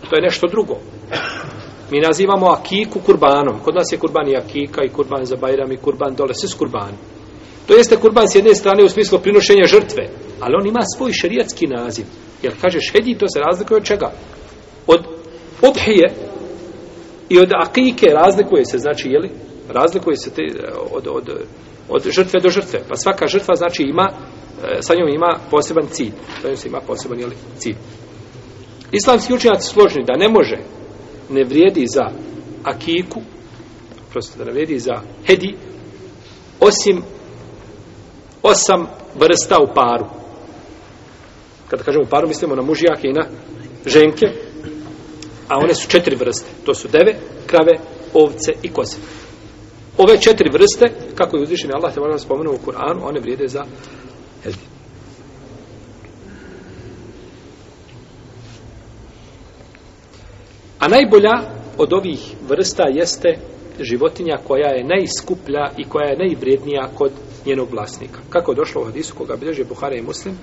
to je nešto drugo mi nazivamo akiku kurbanom kod nas je kurban i akika i kurban za bajram i kurban dole se s kurban to jeste kurban s jedne strane u smislu prinošenja žrtve ali on ima svoj šerijatski naziv jer kažeš hedi to se razlikuje od čega od obhije I od akike razlikuje se, znači, jeli, razlikuje se te, od, od, od žrtve do žrtve. Pa svaka žrtva, znači, ima, e, sa njom ima poseban cilj. Sa njom se ima poseban, jeli, cilj. Islamski učinjaci složni da ne može, ne vrijedi za akiku, prosto da ne vrijedi za hedi, osim osam vrsta u paru. Kada kažemo paru, mislimo na mužijake i na ženke, A one su četiri vrste. To su deve, krave, ovce i koze. Ove četiri vrste, kako je uzvišen Allah te vana spomenuo u Kur'anu, one vrijede za heldin. A najbolja od ovih vrsta jeste životinja koja je najskuplja i koja je najvrednija kod njenog vlasnika. Kako je došlo u hadisu koga bilježe Buhara i Muslim,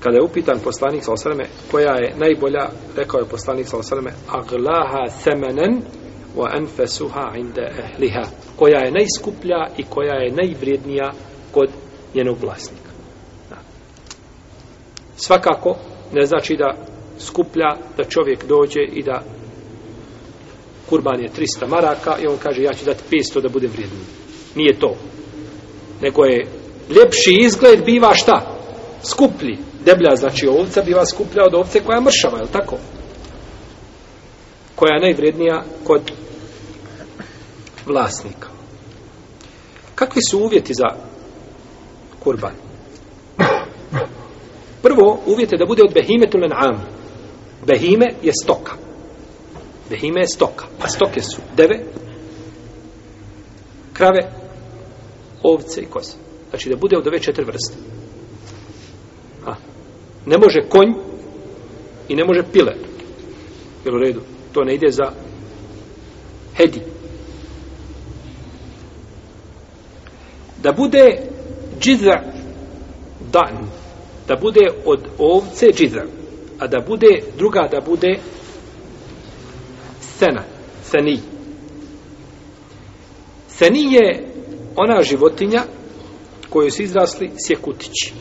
kada je upitan poslanik sa osreme koja je najbolja, rekao je poslanik sa osreme aglaha semenen wa anfasuha inda ahliha koja je najskuplja i koja je najvrijednija kod njenog vlasnika da. svakako ne znači da skuplja da čovjek dođe i da kurban je 300 maraka i on kaže ja ću dati 500 da bude vrijedniji nije to nego je ljepši izgled biva šta skuplji deblja, znači ovca, biva skuplja od ovce koja mršava, je tako? Koja je najvrednija kod vlasnika. Kakvi su uvjeti za kurban? Prvo, uvjet je da bude od behime tulen am. Behime je stoka. Behime je stoka. A stoke su deve, krave, ovce i koze. Znači da bude od ove četiri vrste. Ne može konj i ne može pile. Jel u redu? To ne ide za hedi. Da bude džidra dan. Da bude od ovce džidra. A da bude druga, da bude sena. Seni. Seni je ona životinja koju su izrasli sjekutići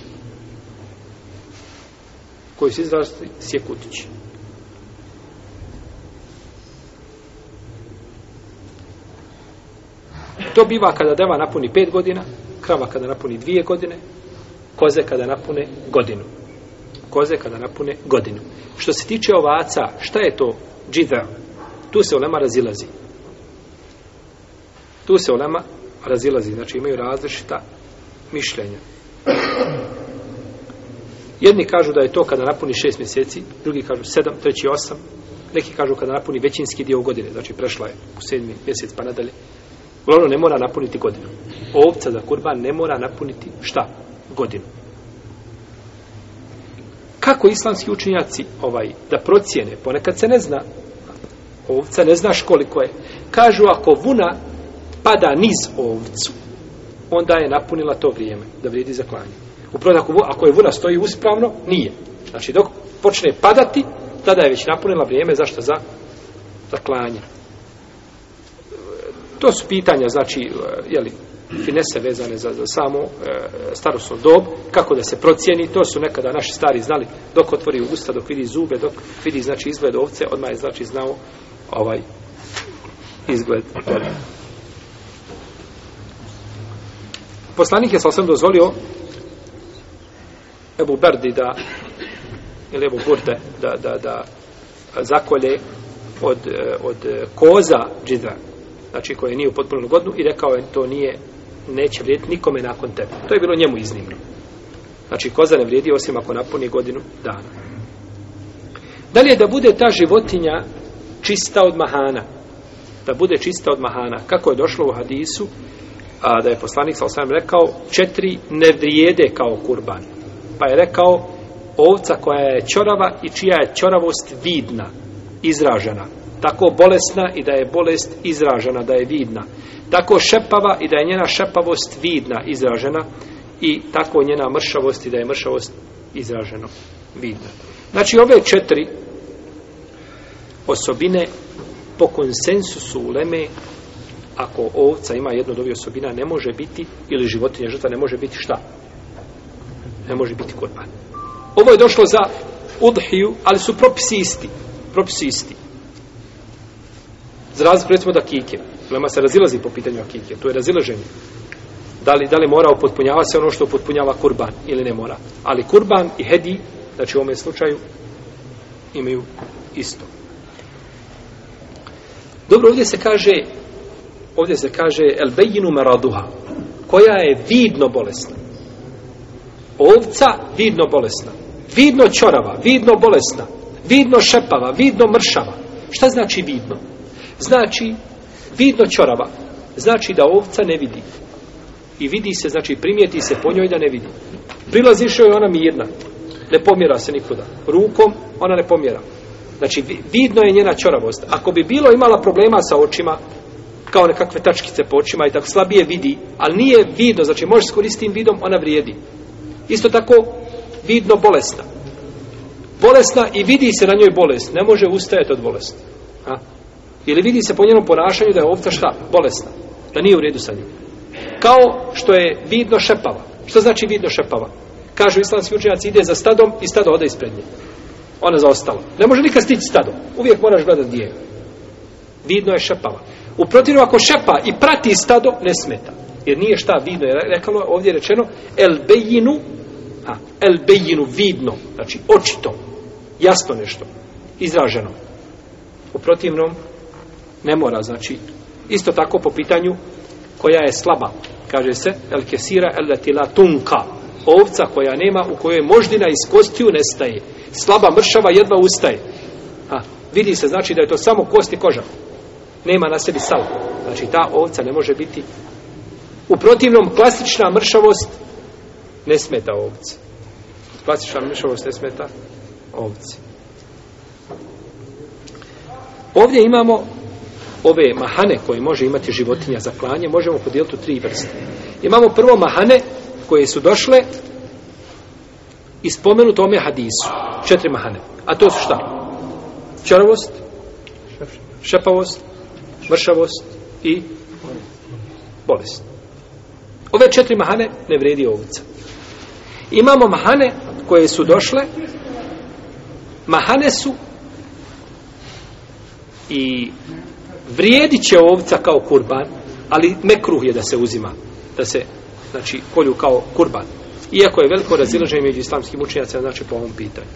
koji su izrasli sjekutići. To biva kada deva napuni pet godina, krava kada napuni dvije godine, koze kada napune godinu. Koze kada napune godinu. Što se tiče ovaca, šta je to džidra? Tu se olema razilazi. Tu se olema razilazi. Znači imaju različita mišljenja. Jedni kažu da je to kada napuni šest mjeseci, drugi kažu sedam, treći osam, neki kažu kada napuni većinski dio godine, znači prešla je u sedmi mjesec pa nadalje. Glavno ne mora napuniti godinu. Ovca za kurban ne mora napuniti šta? Godinu. Kako islamski učinjaci ovaj, da procijene? Ponekad se ne zna. Ovca ne znaš koliko je. Kažu ako vuna pada niz ovcu, onda je napunila to vrijeme da vrijedi za klanje. Upravo ako, ako je vuna stoji uspravno, nije. Znači dok počne padati, tada je već napunila vrijeme zašto za, za klanje. To su pitanja, znači, e, jeli, finese vezane za, za samo e, starostno dob, kako da se procijeni, to su nekada naši stari znali, dok otvori usta, dok vidi zube, dok vidi, znači, izgled ovce, odmah je, znači, znao ovaj izgled. Poslanik je sasvim dozvolio Ebu Berdi da ili Ebu Burde da, da, da zakolje od, e, od koza džidva, znači koje nije u potpuno godinu i rekao je to nije neće vrijediti nikome nakon tebe. To je bilo njemu iznimno. Znači koza ne vrijedi osim ako napuni godinu dana. Da li je da bude ta životinja čista od mahana? Da bude čista od mahana. Kako je došlo u hadisu a, da je poslanik sa osam rekao četiri ne vrijede kao kurban pa je rekao ovca koja je čorava i čija je čoravost vidna, izražena, tako bolesna i da je bolest izražena, da je vidna, tako šepava i da je njena šepavost vidna, izražena i tako njena mršavost i da je mršavost izraženo, vidna. Znači ove četiri osobine po konsensusu uleme ako ovca ima jednu od ovih osobina ne može biti ili životinja žrtva ne može biti šta? ne može biti kurban. Ovo je došlo za udhiju, ali su propisi isti. Propisi isti. Za razliku, recimo, da kike. Lema se razilazi po pitanju akike. To je razilaženje. Da li, da li mora upotpunjavati se ono što upotpunjava kurban ili ne mora. Ali kurban i hedi, znači u ovom slučaju, imaju isto. Dobro, ovdje se kaže ovdje se kaže el bejinu maraduha koja je vidno bolesna ovca vidno bolesna, vidno čorava, vidno bolesna, vidno šepava, vidno mršava. Šta znači vidno? Znači, vidno čorava, znači da ovca ne vidi. I vidi se, znači primijeti se po njoj da ne vidi. Prilaziš joj ona mirna, ne pomjera se nikuda. Rukom ona ne pomjera. Znači, vidno je njena čoravost. Ako bi bilo imala problema sa očima, kao nekakve tačkice po očima i tako slabije vidi, ali nije vidno, znači može s koristim vidom, ona vrijedi isto tako vidno bolesna. Bolesna i vidi se na njoj bolest, ne može ustajati od bolesti. A? Ili vidi se po njenom ponašanju da je ovca šta? Bolesna. Da nije u redu sa njim. Kao što je vidno šepava. Što znači vidno šepava? Kažu islamski učenjaci ide za stadom i stado ode ispred nje. Ona zaostala. Ne može nikad stići stadom. Uvijek moraš gledati gdje je. Vidno je šepava. U protivu ako šepa i prati stado, ne smeta. Jer nije šta vidno. Je rekalo ovdje je rečeno el bejinu a, el bejinu vidno, znači očito, jasno nešto, izraženo. U protivnom, ne mora, znači, isto tako po pitanju koja je slaba, kaže se, el kesira el letila tunka, ovca koja nema u kojoj moždina iz kostiju nestaje, slaba mršava jedva ustaje. A, vidi se, znači da je to samo kost i koža. Nema na sebi sal. Znači, ta ovca ne može biti u protivnom klasična mršavost ne smeta ovci. Klasična mišavost ne smeta ovci. Ovdje imamo ove mahane koje može imati životinja za klanje, možemo podijeliti u tri vrste. Imamo prvo mahane koje su došle i spomenuto ome hadisu. Četiri mahane. A to su šta? Čarovost, šepavost, mršavost i bolest. Ove četiri mahane ne vredi ovica. Imamo mahane koje su došle. Mahane su i vrijedit će ovca kao kurban, ali mekruh je da se uzima, da se znači, kolju kao kurban. Iako je veliko razilaženje među islamskim učenjaca, znači po ovom pitanju.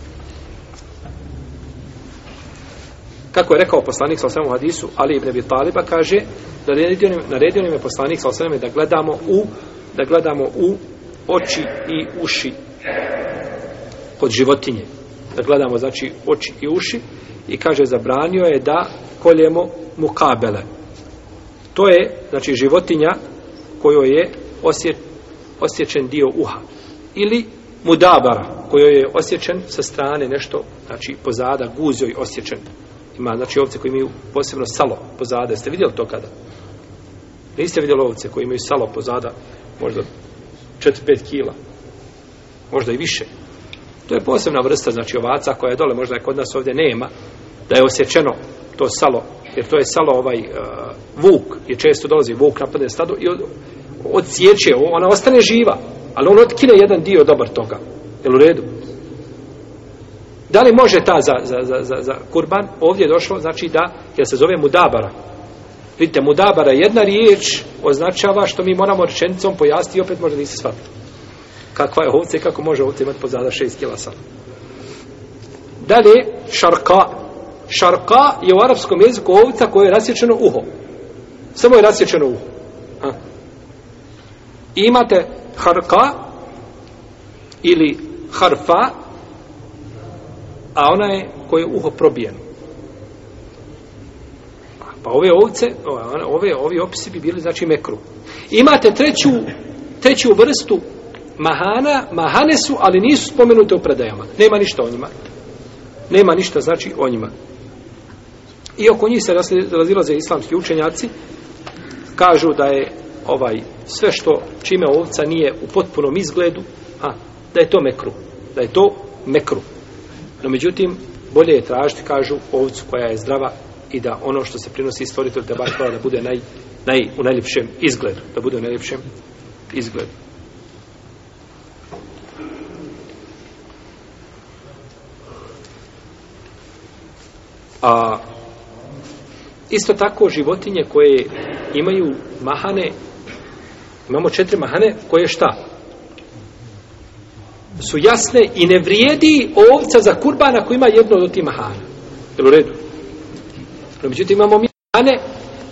Kako je rekao poslanik sa osvijem u hadisu, Ali ibn Abi Taliba kaže, da naredio nam je poslanik sa osvijem da gledamo u da gledamo u oči i uši kod životinje. Da gledamo, znači, oči i uši i kaže, zabranio je da koljemo mu kabele. To je, znači, životinja kojo je osjet, osjećen dio uha. Ili mudabara, kojo je osjećen sa strane nešto, znači, pozada, guzioj osjećen. Ima, znači, ovce koji imaju posebno salo pozada. Jeste vidjeli to kada? Niste vidjeli ovce koji imaju salo pozada? Možda 4-5 kila. Možda i više. To je posebna vrsta, znači ovaca koja je dole, možda je kod nas ovdje nema, da je osjećeno to salo, jer to je salo ovaj uh, vuk, je često dolazi vuk na prde stado i od, odsjeće, ona ostane živa, ali on otkine jedan dio dobar toga. Je u redu? Da li može ta za, za, za, za, za kurban? Ovdje je došlo, znači da, jer se zove mudabara, Vidite, mudabara jedna riječ označava što mi moramo rečenicom pojasniti i opet možda niste shvatili. Kakva je ovce kako može ovce imati pozada šest kila sam. Dalje, šarka. Šarka je u arapskom jeziku ovca koje je rasječeno uho. Samo je rasječeno uho. Ha. Imate harka ili harfa, a ona je koje je uho probijeno. Pa ove ovce, ove, ove ovi opisi bi bili znači mekru. Imate treću, treću vrstu mahana, mahane su, ali nisu spomenute u predajama. Nema ništa o njima. Nema ništa znači o njima. I oko njih se razilaze islamski učenjaci, kažu da je ovaj sve što čime ovca nije u potpunom izgledu, a da je to mekru, da je to mekru. No međutim, bolje je tražiti, kažu, ovcu koja je zdrava, i da ono što se prinosi stvoritelj te barkala da bude naj, naj, u najljepšem izgledu. Da bude u najljepšem izgledu. A isto tako životinje koje imaju mahane, imamo četiri mahane, koje šta? Su jasne i ne vrijedi ovca za kurbana koji ima jedno od tih mahana. Jel u redu? No, međutim, imamo mi mahane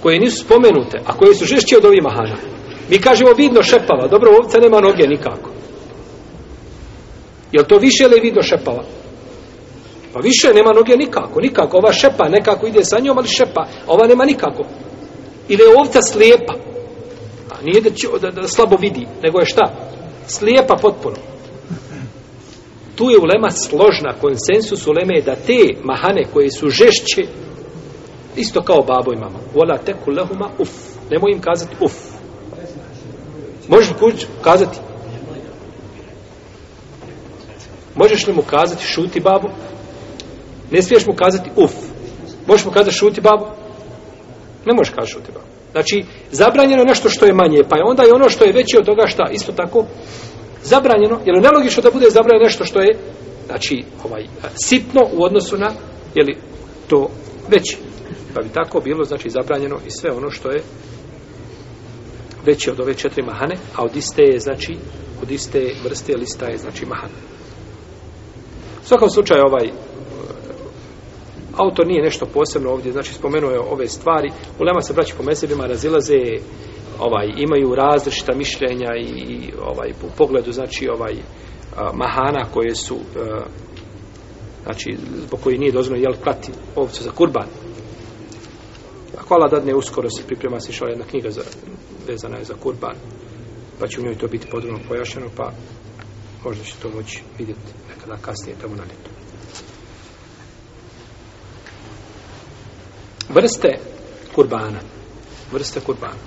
koje nisu spomenute, a koje su žešće od ovih mahana. Mi kažemo vidno šepava. Dobro, ovca nema noge nikako. Je to više ili vidno šepava? Pa više, nema noge nikako, nikako. Ova šepa nekako ide sa njom, ali šepa. Ova nema nikako. Ili je ovca slijepa. A nije da, će, da, da slabo vidi, nego je šta? Slijepa potpuno. Tu je ulema složna konsensus uleme da te mahane koje su žešće Isto kao babo i mama. Ola teku lehuma uf. Nemoj im kazati uf. Možeš li kuć kazati? Možeš li mu kazati šuti babo? Ne smiješ mu kazati uf. Možeš mu kazati šuti babo? Ne možeš kazati šuti babo. Znači, zabranjeno je nešto što je manje, pa je onda i ono što je veće od toga šta, isto tako, zabranjeno, jer je nelogično da bude zabranjeno nešto što je, znači, ovaj, sitno u odnosu na, jeli, to veće pa bi tako bilo znači zabranjeno i sve ono što je veće od ove četiri mahane a od iste je znači od iste vrste lista je znači mahan u svakom slučaju ovaj e, autor nije nešto posebno ovdje znači spomenuo je ove stvari u Lema se braći po mesebima razilaze ovaj imaju različita mišljenja i, i ovaj po pogledu znači ovaj a, e, mahana koje su a, e, znači zbog koji nije dozvoljeno jel klati ovce za kurban a, ako Allah dadne uskoro se priprema se šala jedna knjiga za, vezana je za kurban pa će u njoj to biti podrobno pojašeno pa možda će to moći vidjeti nekada kasnije tamo na netu vrste kurbana vrste kurbana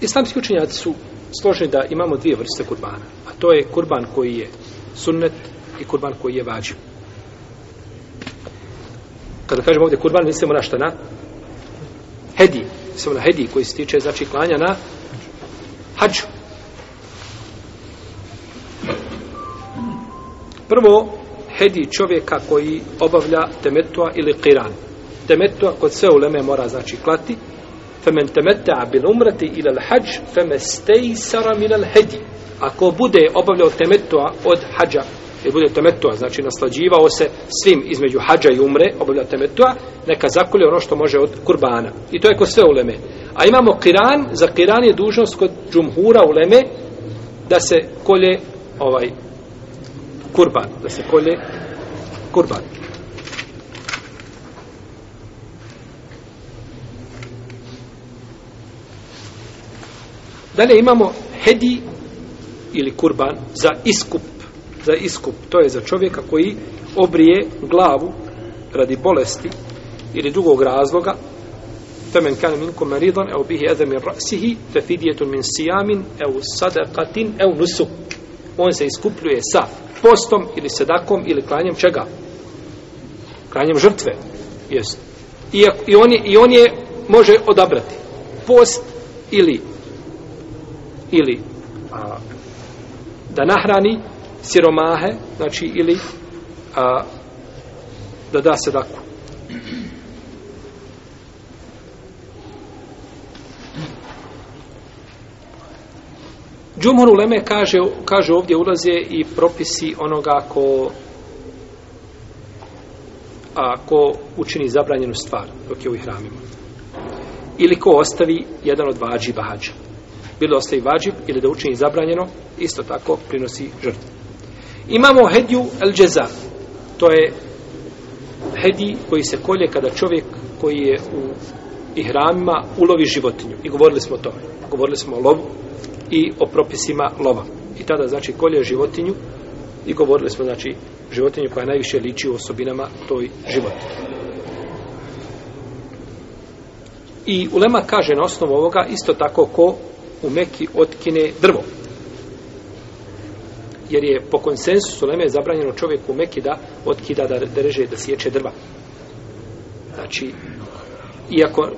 Islamski učenjaci su složni da imamo dvije vrste kurbana, a to je kurban koji je sunnet i kurban koji je vađib. Kada kažemo ovdje kurban, mislimo na šta na? Hedi. Mislimo na hedi koji se tiče, znači, klanja na hađu. Prvo, hedi čovjeka koji obavlja temetua ili kiran. Temetua kod sve uleme mora, znači, klati. Femen temetea bil umrati ili hađ, feme stej saram ili hedi. Ako bude obavljao temetua od hađa, ili bude temetua, znači naslađivao se svim između hađa i umre, obavlja temetua, neka zakolje ono što može od kurbana. I to je kod sve uleme. A imamo kiran, za kiran je dužnost kod džumhura uleme da se kolje ovaj kurban, da se kolje kurban. Dalje imamo hedi ili kurban za iskup za iskup. To je za čovjeka koji obrije glavu radi bolesti ili drugog razloga. Temen kan min kum maridan au bihi adam min ra'sih tafidiyatun min siyamin au sadaqatin au nusuk. On se iskupljuje sa postom ili sedakom ili klanjem čega? Klanjem žrtve. Jest. I, i, on je, I on je može odabrati post ili ili a, da nahrani siromahe, znači ili a, da da sadaku. Džumhur uleme kaže, kaže ovdje ulaze i propisi onoga ko ako učini zabranjenu stvar dok je u hramima. Ili ko ostavi jedan od vađiba hađa. Bilo da ostavi vađib ili da učini zabranjeno, isto tako prinosi žrtvu. Imamo hediju el džeza. To je hedi koji se kolje kada čovjek koji je u ihramima ulovi životinju. I govorili smo o tome. Govorili smo o lovu i o propisima lova. I tada znači kolje životinju i govorili smo znači životinju koja najviše liči u osobinama toj životinju. I Ulema kaže na osnovu ovoga isto tako ko u Meki otkine drvo jer je po konsensusu Leme zabranjeno čovjeku meki da otkida, da dreže, da sječe drva. Znači, iako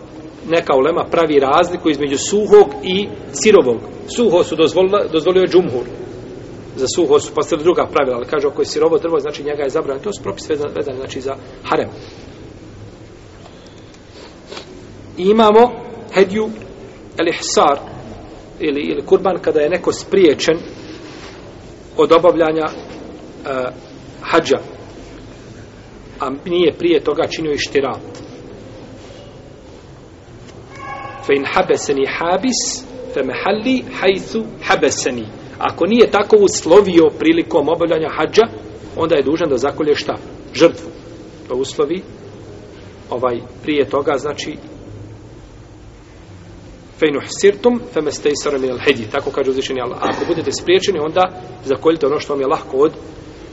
neka ulema pravi razliku između suhog i sirovog. Suho su dozvolio, dozvolio džumhur. Za suho su pa druga pravila, ali kaže ako je sirovo drvo, znači njega je zabranjeno. To su propis vedan, vedan, znači za harem. I imamo hedju ili hsar ili, ili kurban kada je neko spriječen od obavljanja e, hađa a nije prije toga činio i štirat fe in habeseni habis fe mehalli hajthu habeseni ako nije tako uslovio prilikom obavljanja hađa onda je dužan da zakolje šta? žrtvu to uslovi ovaj prije toga znači fejnuh sirtum feme ste isara minel hedji. Tako kaže uzvišeni Allah. A ako budete spriječeni, onda zakoljite ono što vam je lahko od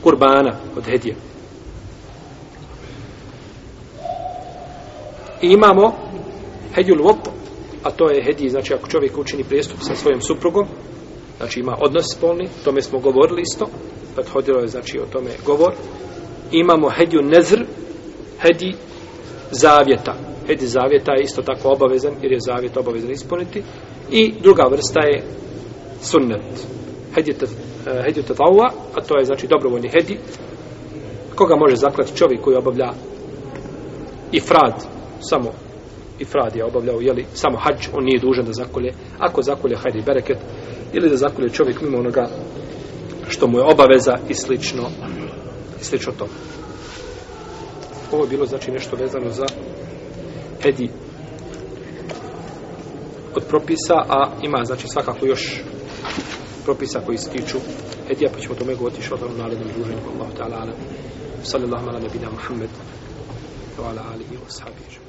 kurbana, od hedje. I imamo hedju lvop, a to je hedji, znači ako čovjek učini prijestup sa svojom suprugom, znači ima odnos spolni, tome smo govorili isto, prethodilo je znači o tome govor. I imamo hedju nezr, hedji zavjeta. Ed zavjeta je isto tako obavezan, jer je zavjet obavezan ispuniti. I druga vrsta je sunnet. Hedju eh, tatavua, a to je znači dobrovoljni hedji. Koga može zaklati čovjek koji obavlja i frad, samo i frad je obavljao, jeli, samo hađ, on nije dužan da zakolje. Ako zakolje, hajde bereket, ili da zakolje čovjek mimo onoga što mu je obaveza i slično, i slično tome. Ovo je bilo znači nešto vezano za edi od propisa, a ima znači svakako još propisa koji se tiču edija, pa ćemo tome govoriti šalvanu narednom druženju. Allahu ta'ala, sallallahu ala nabina Muhammed, wa ala alihi wa sahabi, ježem.